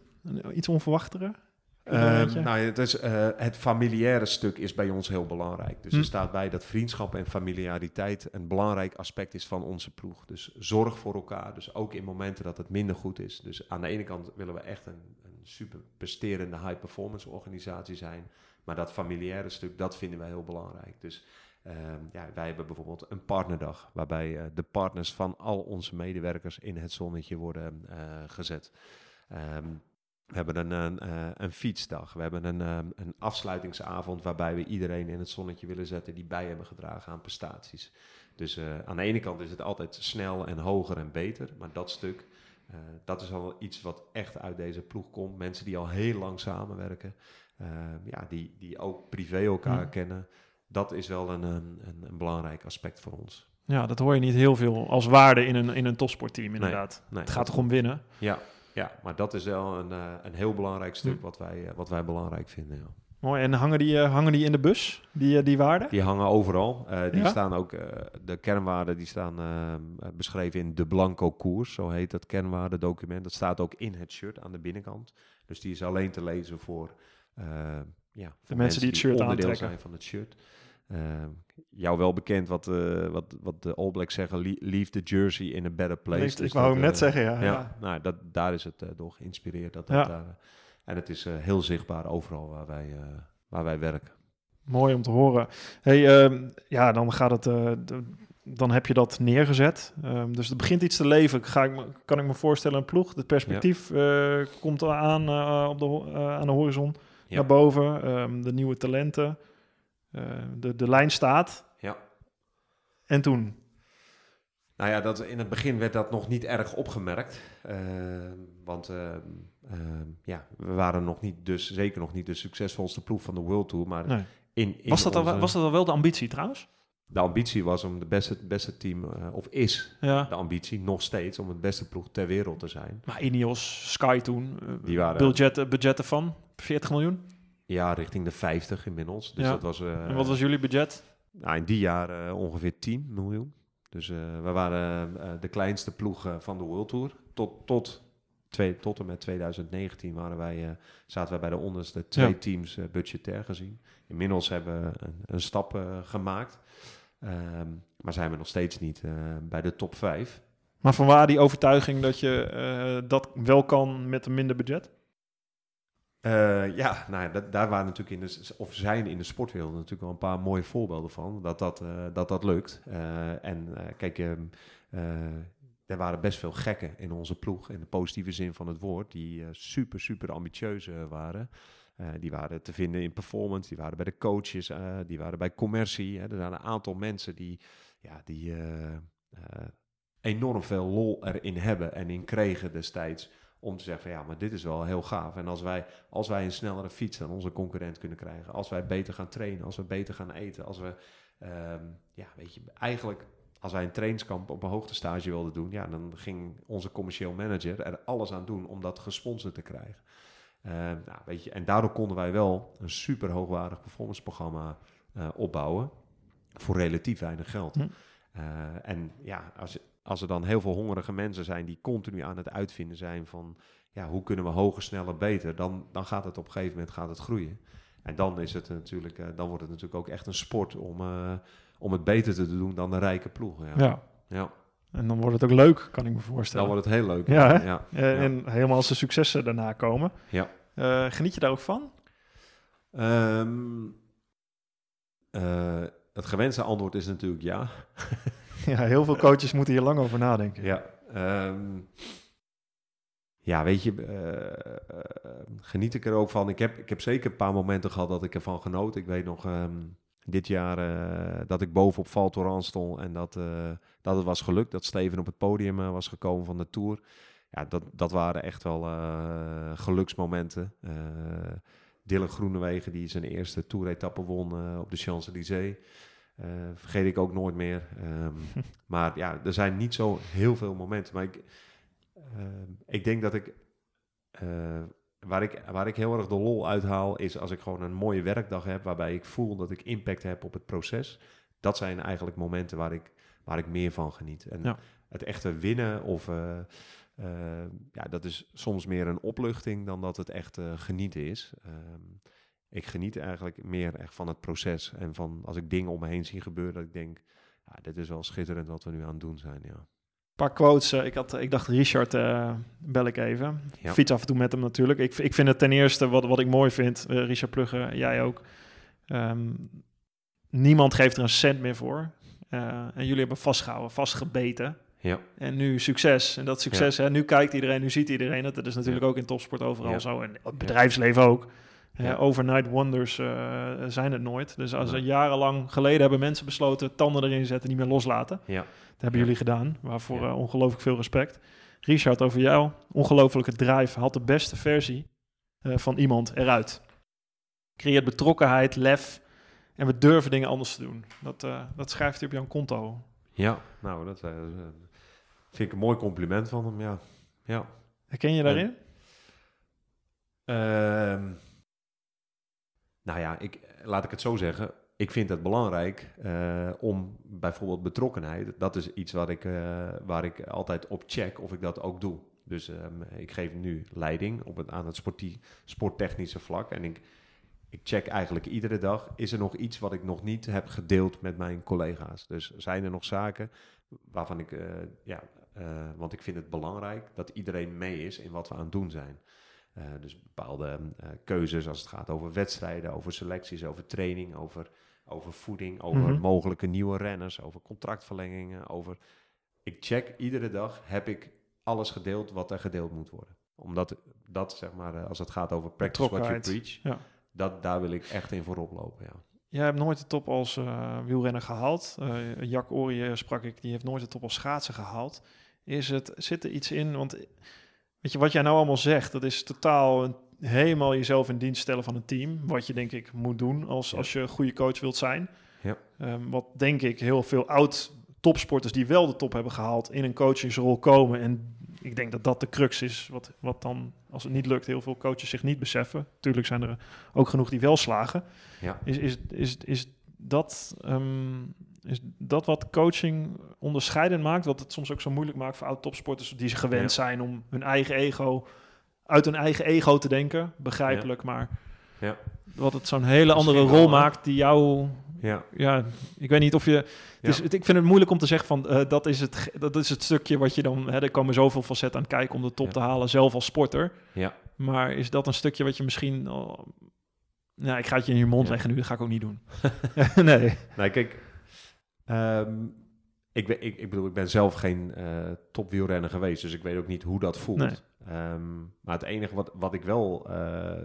Iets onverwachtere? Ehm, nou, het, is, het familiaire stuk is bij ons heel belangrijk. Dus Hm. er staat bij dat vriendschap en familiariteit een belangrijk aspect is van onze ploeg. Dus zorg voor elkaar, dus ook in momenten dat het minder goed is. Dus aan de ene kant willen we echt een super presterende high-performance organisatie zijn. Maar dat familiaire stuk, dat vinden wij heel belangrijk. Dus ehm, ja, wij hebben bijvoorbeeld een partnerdag, waarbij eh, de partners van al onze medewerkers in het zonnetje worden eh, gezet. Ehm, we hebben een, een, eh, een fietsdag. We hebben een, ehm, een afsluitingsavond waarbij we iedereen in het zonnetje willen zetten die bij hebben gedragen aan prestaties. Dus aan de ene kant is het altijd snel en hoger en beter. Maar dat stuk, eh, dat is al iets wat echt uit deze ploeg komt. Mensen die al heel lang samenwerken. eh, ja, die, die ook privé elkaar Hmm. kennen. Dat is wel een, een, een, belangrijk aspect voor ons. Ja, dat hoor je niet heel veel als waarde in een, in een topsportteam inderdaad. Nee, het gaat toch om winnen? Ja, ja, maar dat is wel een, eh, een heel belangrijk stuk Hmm. wat, wij, wat wij belangrijk vinden. Ja. Mooi. En hangen die, eh, hangen die in de bus, die, eh, die waarden? Die hangen overal. Eh, die Ja? staan ook, de kernwaarden die staan beschreven in de Blanco Koers, zo heet dat kernwaardendocument. Dat staat ook in het shirt aan de binnenkant. Dus die is alleen te lezen voor, ja, voor mensen die het shirt onderdeel aantrekken. zijn van het shirt. Jou wel bekend wat, wat, wat de All Blacks zeggen, "Le- leave the jersey in a better place. Leeft- Dus ik wou hem net zeggen, ja. ja, ja. Nou, dat, daar is het door geïnspireerd. Dat dat daar, en het is eh, heel zichtbaar overal waar wij, eh, waar wij werken. Mooi om te horen. Hey, ehm, ja, dan gaat het. eh, dan heb je dat neergezet. Ehm, dus het begint iets te leven. Ga ik kan ik me voorstellen, een ploeg. Het perspectief komt aan op de, aan de horizon. Ja. Naar boven. Ehm, de nieuwe talenten. De, de lijn staat. Ja. En toen? Nou ja, dat, in het begin werd dat nog niet erg opgemerkt. eh, want eh, eh, ja, we waren nog niet, dus zeker nog niet de succesvolste ploeg van de World Tour. Maar Nee. in, in Was, dat al, onze- was dat al wel de ambitie trouwens? de ambitie was om de beste, beste team, eh, of is Ja. de ambitie nog steeds om het beste ploeg ter wereld te zijn. Maar Ineos, Sky toen. eh, Die waren- budgetten, budgetten van 40 miljoen. Ja, richting de 50 inmiddels. Dus Ja. dat was, eh, en wat was jullie budget? nou, in die jaren eh, ongeveer 10 miljoen. Dus eh, we waren eh, de kleinste ploeg eh, van de World Tour. Tot, tot, twee, tot en met 2019 waren wij, eh, zaten wij bij de onderste twee Ja. teams eh, budgetair gezien. Inmiddels hebben we een, een stap eh, gemaakt. Ehm, maar zijn we nog steeds niet eh, bij de top 5. Maar vanwaar die overtuiging dat je eh, dat wel kan met een minder budget? Eh, ja, nou daar waren natuurlijk in de, of zijn in de sportwereld natuurlijk wel een paar mooie voorbeelden van, dat dat, eh, dat, dat lukt. Eh, en kijk, ehm, eh, er waren best veel gekken in onze ploeg, in de positieve zin van het woord, die super, super ambitieus waren. Die waren te vinden in performance, die waren bij de coaches, die waren bij commercie. Hè. Er zijn een aantal mensen die, ja, die enorm veel lol erin hebben en in kregen destijds. Om te zeggen van ja, maar dit is wel heel gaaf. En als wij, als wij een snellere fiets dan onze concurrent kunnen krijgen. Als wij beter gaan trainen, als we beter gaan eten. Als we, ehm, ja, weet je, eigenlijk als wij een trainingskamp op een hoogtestage wilden doen. Ja, dan ging onze commercieel manager er alles aan doen om dat gesponsord te krijgen. Ehm, nou, weet je, en daardoor konden wij wel een super hoogwaardig performanceprogramma eh, opbouwen. Voor relatief weinig geld. Hm. Eh, en ja, als, als er dan heel veel hongerige mensen zijn die continu aan het uitvinden zijn van ja, hoe kunnen we hoger, sneller, beter, dan, dan gaat het op een gegeven moment gaat het groeien. En dan is het natuurlijk, eh, dan wordt het natuurlijk ook echt een sport om, eh, om het beter te doen dan de rijke ploeg. Ja. Ja. Ja. En dan wordt het ook leuk, kan ik me Dan voorstellen. wordt het heel leuk. Ja, ja. En helemaal als de successen daarna komen. Ja. Eh, geniet je daar ook van? Eh, het gewenste antwoord is natuurlijk ja. Ja, heel veel coaches moeten hier lang over nadenken. Ja, ehm, ja weet je, eh, eh, geniet ik er ook van. Ik heb, ik heb zeker een paar momenten gehad dat ik ervan genoot. Ik weet nog ehm, dit jaar eh, dat ik boven op Val Thorens stond en dat, dat het was gelukt. Dat Steven op het podium was gekomen van de Tour. Ja, dat, dat waren echt wel geluksmomenten. Dylan Groenewegen die zijn eerste Tour-etappe won op de Champs-Élysées. Eh, vergeet ik ook nooit meer. Ehm, maar ja, er zijn niet zo heel veel momenten. Maar ik, ehm, ik denk dat ik, eh, waar ik... Waar ik heel erg de lol uithaal... is als ik gewoon een mooie werkdag heb... waarbij ik voel dat ik impact heb op het proces. Dat zijn eigenlijk momenten waar ik, waar ik meer van geniet. En Ja. het echte winnen of... eh, ja, dat is soms meer een opluchting... dan dat het echt genieten is. Ehm, ik geniet eigenlijk meer echt van het proces. En van als ik dingen om me heen zie gebeuren, dat ik denk, ja, dit is wel schitterend wat we nu aan het doen zijn. Ja. Een paar quotes. eh, ik, had, ik dacht, Richard, eh, bel ik even. Ja. Fiets af en toe met hem natuurlijk. Ik, ik vind het ten eerste, wat, wat ik mooi vind, eh, Richard Plugge, jij ook. ehm, niemand geeft er een cent meer voor. Eh, en jullie hebben vastgehouden, vastgebeten. Ja. En nu succes. En dat succes, hè, nu kijkt iedereen, nu ziet iedereen het. Dat is natuurlijk Ja. ook in topsport overal Ja. zo. En het bedrijfsleven ook. Ja. overnight wonders eh, zijn het nooit. Dus als jarenlang geleden hebben mensen besloten tanden erin zetten, niet meer loslaten. Ja. Dat hebben jullie gedaan, waarvoor eh, ongelooflijk veel respect. Richard, over jou. Ongelofelijke drive. Had de beste versie eh, van iemand eruit. Creëert betrokkenheid, lef. En we durven dingen anders te doen. Dat, dat schrijft hij op jouw konto. ja, nou, dat vind ik een mooi compliment van hem, ja. ja. Herken je daarin? Ehm, nou ja, ik, laat ik het zo zeggen. Ik vind het belangrijk eh, om bijvoorbeeld betrokkenheid. Dat is iets wat ik, eh, waar ik altijd op check of ik dat ook doe. Dus ehm, ik geef nu leiding op het, aan het sportie, sporttechnische vlak. En ik, ik check eigenlijk iedere dag, is er nog iets wat ik nog niet heb gedeeld met mijn collega's? Dus zijn er nog zaken waarvan ik, eh, ja, want ik vind het belangrijk dat iedereen mee is in wat we aan het doen zijn. Eh, dus bepaalde eh, keuzes als het gaat over wedstrijden, over selecties, over training, over, over voeding, over Mhm. mogelijke nieuwe renners, over contractverlengingen, over... Ik check iedere dag, heb ik alles gedeeld wat er gedeeld moet worden. Omdat dat, zeg maar, eh, als het gaat over practice what you preach, Ja. dat, daar wil ik echt in voorop lopen, ja. Jij hebt nooit de top als wielrenner gehaald. Eh Jack Orie sprak ik, die heeft nooit de top als schaatsen gehaald. Is het, zit er iets in? Want weet je, wat jij nou allemaal zegt, dat is totaal een, helemaal jezelf in dienst stellen van een team. Wat je denk ik moet doen als, Ja. als je een goede coach wilt zijn. Ja. Ehm, wat denk ik heel veel oud topsporters die wel de top hebben gehaald in een coachingsrol komen. En ik denk dat dat de crux is. Wat, wat dan, als het niet lukt, heel veel coaches zich niet beseffen. Tuurlijk zijn er ook genoeg die wel slagen. Ja. Is, is, is, is, dat, ehm, is dat wat coaching onderscheidend maakt? Wat het soms ook zo moeilijk maakt voor oud-topsporters die ze gewend Ja. zijn om hun eigen ego, uit hun eigen ego te denken. Begrijpelijk, maar Ja. wat het zo'n hele andere rol wel, maakt die jou... Ja, Ja, ik weet niet of je... Het Ja. ik vind het moeilijk om te zeggen van eh, dat, is het, dat is het stukje wat je dan... Hè, er komen zoveel facetten aan kijken om de top Ja. te halen, zelf als sporter. ja. Maar is dat een stukje wat je misschien... nou, ik ga het je in je mond Ja. leggen nu, dat ga ik ook niet doen. nee. Nee, kijk, ehm, ik, ben- ik, ik bedoel, ik ben zelf geen eh topwielrenner geweest, dus ik weet ook niet hoe dat voelt. Nee. Ehm, maar het enige wat, wat ik wel, eh,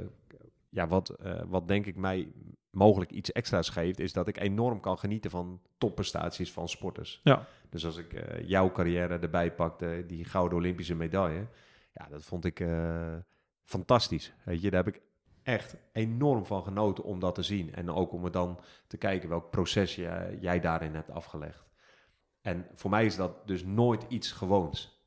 ja, wat, eh, wat denk ik mij mogelijk iets extra's geeft, is dat ik enorm kan genieten van topprestaties van sporters. Ja. Dus als ik jouw carrière erbij pakte, die gouden Olympische medaille, ja, dat vond ik fantastisch. Weet je, daar heb ik echt enorm van genoten om dat te zien. En ook om er dan te kijken welk proces jij, jij daarin hebt afgelegd. En voor mij is dat dus nooit iets gewoons.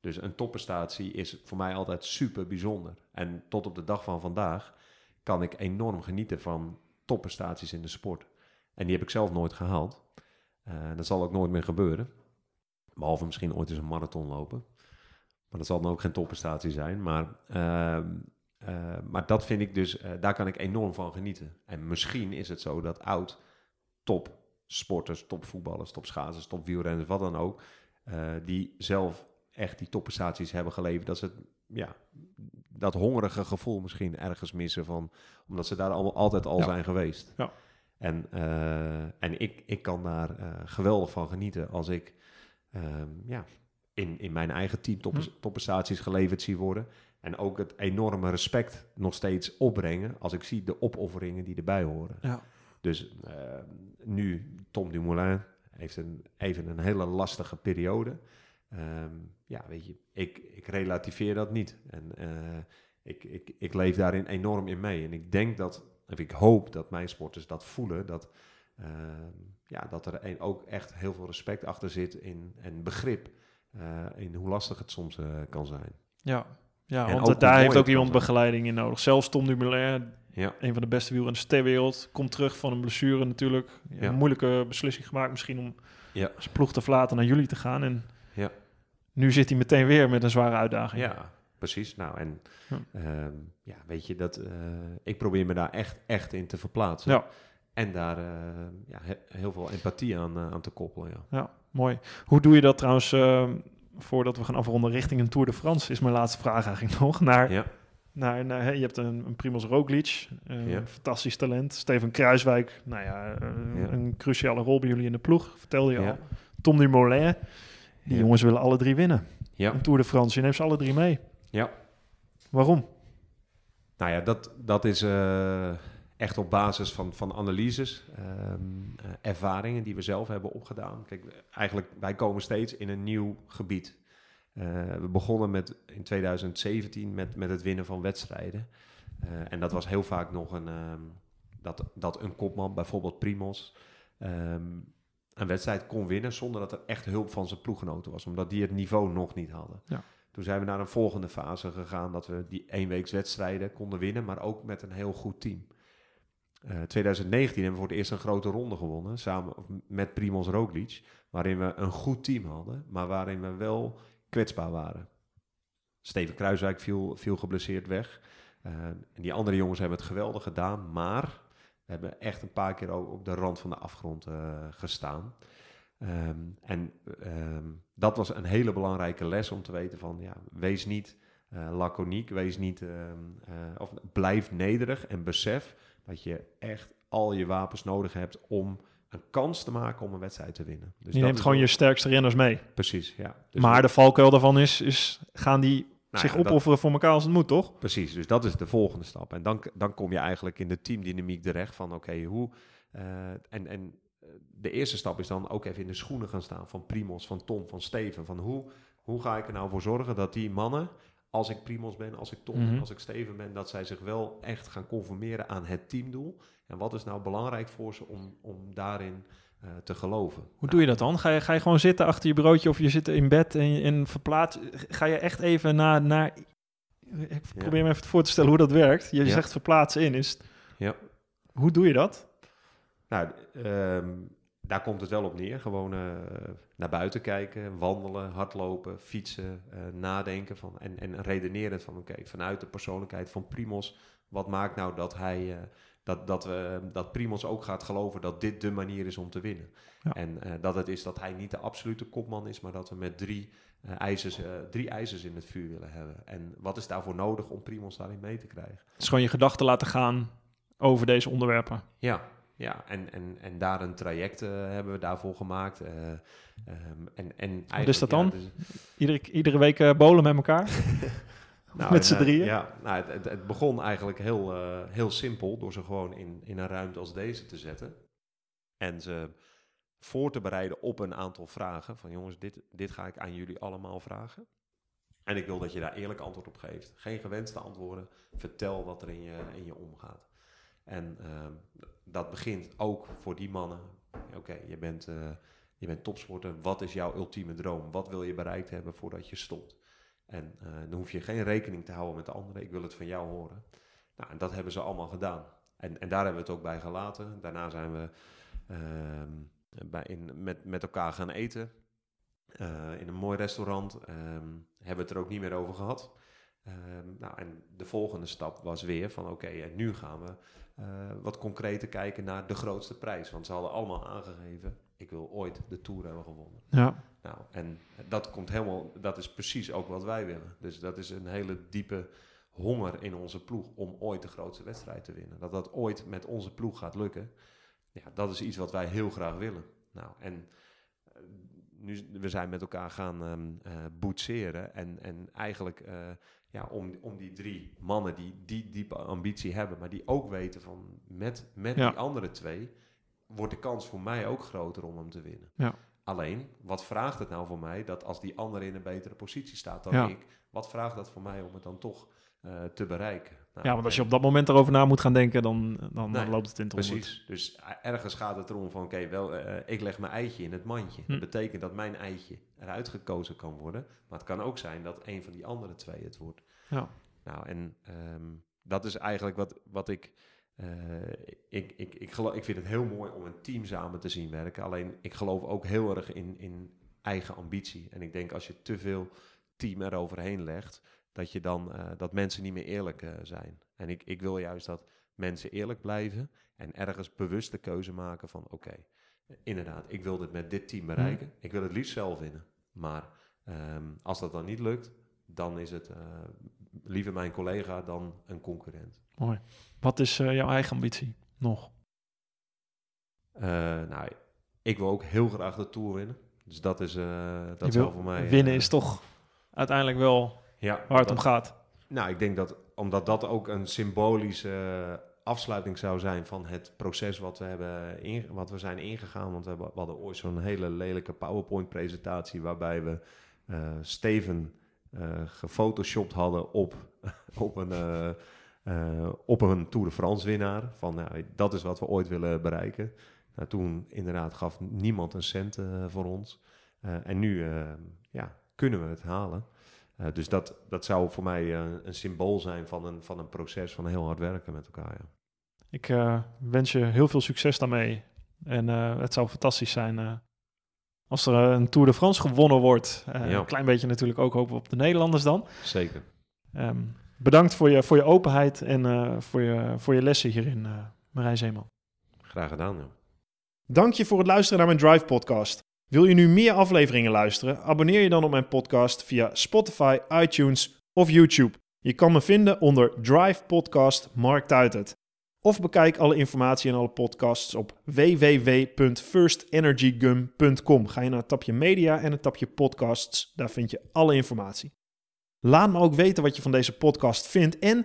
Dus een topprestatie is voor mij altijd super bijzonder. En tot op de dag van vandaag kan ik enorm genieten van topprestaties in de sport. En die heb ik zelf nooit gehaald. Eh, dat zal ook nooit meer gebeuren. Behalve misschien ooit eens een marathon lopen. Maar dat zal dan ook geen topprestatie zijn. Maar, ehm, eh, maar dat vind ik dus, eh, daar kan ik enorm van genieten. En misschien is het zo dat oud topsporters, topvoetballers, topschaatsers, topwielrenners, wat dan ook, eh, die zelf echt die topprestaties hebben geleverd, dat ze het, ja, dat hongerige gevoel misschien ergens missen van, omdat ze daar allemaal altijd al Ja. zijn geweest. Ja. En, en ik, ik kan daar geweldig van genieten als ik ehm, ja, in, in mijn eigen team top, Hm. topprestaties geleverd zie worden. En ook het enorme respect nog steeds opbrengen als ik zie de opofferingen die erbij horen. Ja. Dus eh, nu, Tom Dumoulin heeft een, even een hele lastige periode. Ehm, ja, weet je, ik, ik relativeer dat niet. En eh, ik, ik, ik leef daarin enorm in mee. En ik denk dat, of ik hoop dat mijn sporters dat voelen, dat, ehm, ja, dat er een, ook echt heel veel respect achter zit in, en begrip eh, in hoe lastig het soms kan zijn. Ja, ja En want ook daar heeft ook iemand begeleiding in nodig. Zelfs Tom Dumoulin, Ja, een van de beste wielrenners ter wereld, komt terug van een blessure natuurlijk. Ja. Een moeilijke beslissing gemaakt misschien om Ja. zijn ploeg te verlaten naar jullie te gaan. En Ja. nu zit hij meteen weer met een zware uitdaging. Ja, precies. Nou, en Ja. ja, ja weet je, dat, eh, ik probeer me daar echt, echt in te verplaatsen. Ja. En daar eh, ja, he- heel veel empathie aan, eh, aan te koppelen, ja. Ja, mooi. Hoe doe je dat trouwens, eh, voordat we gaan afronden richting een Tour de France, is mijn laatste vraag eigenlijk nog. Naar, Ja, naar, naar, hè, je hebt een, een Primoz Roglic, een Ja. fantastisch talent. Steven Kruiswijk, nou ja, een cruciale rol bij jullie in de ploeg, vertelde je al. Tom Dumoulin, die jongens willen alle drie winnen. Ja. Een Tour de France, je neemt ze alle drie mee. Ja. Waarom? Nou ja, dat, dat is eh, echt op basis van, van analyses, ehm, eh, ervaringen die we zelf hebben opgedaan. Kijk, eigenlijk, wij komen steeds in een nieuw gebied. Eh, we begonnen met, in 2017 met, met het winnen van wedstrijden. Eh, en dat was heel vaak nog een, ehm, dat, dat een kopman, bijvoorbeeld Primos, ehm, een wedstrijd kon winnen zonder dat er echt hulp van zijn ploeggenoten was. Omdat die het niveau nog niet hadden. Ja. Toen zijn we naar een volgende fase gegaan dat we die eenweekswedstrijden konden winnen, maar ook met een heel goed team. Eh 2019 hebben we voor het eerst een grote ronde gewonnen, samen met Primoz Roglic, waarin we een goed team hadden, maar waarin we wel kwetsbaar waren. Steven Kruiswijk viel, viel geblesseerd weg. Eh, en die andere jongens hebben het geweldig gedaan, maar we hebben echt een paar keer ook op de rand van de afgrond eh, gestaan. Ehm, en ehm, dat was een hele belangrijke les om te weten van, ja, wees niet uh, laconiek, wees niet, ehm, eh, of blijf nederig en besef dat je echt al je wapens nodig hebt om een kans te maken om een wedstrijd te winnen. Dus je neemt gewoon je sterkste renners mee. Precies, ja. Dus maar de valkuil daarvan is, is gaan die nou zich opofferen voor elkaar als het moet, toch? Precies, dus dat is de volgende stap. En dan, dan kom je eigenlijk in de teamdynamiek terecht van oké, hoe... Uh, en, en de eerste stap is dan ook even in de schoenen gaan staan van Primos, van Tom, van Steven. Van hoe, hoe ga ik er nou voor zorgen dat die mannen, als ik Primos ben, als ik Tom ben, mhm. als ik Steven ben, dat zij zich wel echt gaan conformeren aan het teamdoel. En wat is nou belangrijk voor ze om, om daarin uh, te geloven. Hoe doe je dat dan? Ga je, ga je gewoon zitten achter je broodje of je zit in bed en, en verplaats? Ga je echt even naar... naar ik probeer me even voor te stellen hoe dat werkt. Je zegt verplaatsen in. Is, ja. Hoe doe je dat? Nou, um, daar komt het wel op neer. Gewoon uh, naar buiten kijken, wandelen, hardlopen, fietsen, uh, nadenken van, en, en redeneren van oké, vanuit de persoonlijkheid van Primos, wat maakt nou dat hij, uh, dat, dat, we, dat Primos ook gaat geloven dat dit de manier is om te winnen. Ja. En dat het is dat hij niet de absolute kopman is, maar dat we met drie, ijzers, drie ijzers in het vuur willen hebben. En wat is daarvoor nodig om Primos daarin mee te krijgen? Het is gewoon je gedachten laten gaan over deze onderwerpen. Ja, ja, en, en, en daar een traject uh, hebben we daarvoor gemaakt. Uh, um, en, en Wat is dat dan? Ja, dus... iedere, iedere week uh, bolen met elkaar? nou, met z'n drieën? Ja, nou, het, het, begon eigenlijk heel, heel simpel door ze gewoon in, in een ruimte als deze te zetten. En ze voor te bereiden op een aantal vragen. Van jongens, dit, dit ga ik aan jullie allemaal vragen. En ik wil dat je daar eerlijk antwoord op geeft. Geen gewenste antwoorden. Vertel wat er in je, in je omgaat. En ehm, dat begint ook voor die mannen. Oké, je, bent, uh, je bent topsporter. Wat is jouw ultieme droom? Wat wil je bereikt hebben voordat je stopt? En uh, dan hoef je geen rekening te houden met de anderen. Ik wil het van jou horen. Nou, en dat hebben ze allemaal gedaan. En, en daar hebben we het ook bij gelaten. Daarna zijn we uh, bij in, met, met elkaar gaan eten. Uh, in een mooi restaurant. Um, hebben we het er ook niet meer over gehad. Um, nou, en de volgende stap was weer van oké, en nu gaan we uh, wat concreter kijken naar de grootste prijs. Want ze hadden allemaal aangegeven, ik wil ooit de Tour hebben gewonnen. Ja. Nou, en dat komt helemaal, dat is precies ook wat wij willen. Dus dat is een hele diepe honger in onze ploeg om ooit de grootste wedstrijd te winnen. Dat dat ooit met onze ploeg gaat lukken, ja, dat is iets wat wij heel graag willen. Nou, en uh, nu, we zijn met elkaar gaan um, uh, boetseren en, en eigenlijk uh, ja, om, om die drie mannen die die diepe ambitie hebben, maar die ook weten van met, met die andere twee wordt de kans voor mij ook groter om hem te winnen. Ja. Alleen, wat vraagt het nou voor mij dat als die andere in een betere positie staat dan ik, wat vraagt dat voor mij om het dan toch uh, te bereiken? Nou, ja, want als je op dat moment erover na moet gaan denken, dan, dan, dan loopt het in het Precies. Dus ergens gaat het erom van, oké, wel, uh, ik leg mijn eitje in het mandje. Hm. Dat betekent dat mijn eitje eruit gekozen kan worden. Maar het kan ook zijn dat een van die andere twee het wordt. Ja. Nou, en um, dat is eigenlijk wat, wat ik... Uh, ik, ik, ik, geloof, ik vind het heel mooi om een team samen te zien werken. Alleen ik geloof ook heel erg in, in eigen ambitie. En ik denk als je te veel team eroverheen legt, dat, je dan, uh, dat mensen niet meer eerlijk uh, zijn. En ik, ik wil juist dat mensen eerlijk blijven en ergens bewust de keuze maken van oké, okay, inderdaad, ik wil dit met dit team bereiken. Mm. Ik wil het liefst zelf winnen. Maar um, als dat dan niet lukt, dan is het uh, liever mijn collega dan een concurrent. Mooi. Wat is jouw eigen ambitie nog? nou, ik wil ook heel graag de Tour winnen. Dus dat is, dat is wel voor mij... Winnen is toch uiteindelijk wel ja, waar het om gaat. Nou, ik denk dat omdat dat ook een symbolische afsluiting zou zijn van het proces wat we, hebben in, wat we zijn ingegaan. Want we, hebben, we hadden ooit zo'n hele lelijke PowerPoint-presentatie waarbij we uh, Steven uh, gefotoshopt hadden op, op, een, uh, op een Tour de France winnaar. Van nou, dat is wat we ooit willen bereiken. Nou, toen inderdaad gaf niemand een cent voor ons. en nu ja, kunnen we het halen. Uh, dus dat, dat zou voor mij uh, een symbool zijn van een, van een proces van heel hard werken met elkaar. Ja. Ik uh, wens je heel veel succes daarmee. En het zou fantastisch zijn als er een Tour de France gewonnen wordt. Ja. Een klein beetje natuurlijk ook hopen we op de Nederlanders dan. Zeker. Um, bedankt voor je, voor je openheid en uh, voor, je, voor je lessen hierin, uh, Marijn Zeeman. Graag gedaan, ja. Dank je voor het luisteren naar mijn Drive podcast. Wil je nu meer afleveringen luisteren? Abonneer je dan op mijn podcast via Spotify, iTunes of YouTube. Je kan me vinden onder Drive Podcast Mark Tuitert. Of bekijk alle informatie en alle podcasts op www.firstenergygum.com. Ga je naar het tapje media en het tapje podcasts. Daar vind je alle informatie. Laat me ook weten wat je van deze podcast vindt en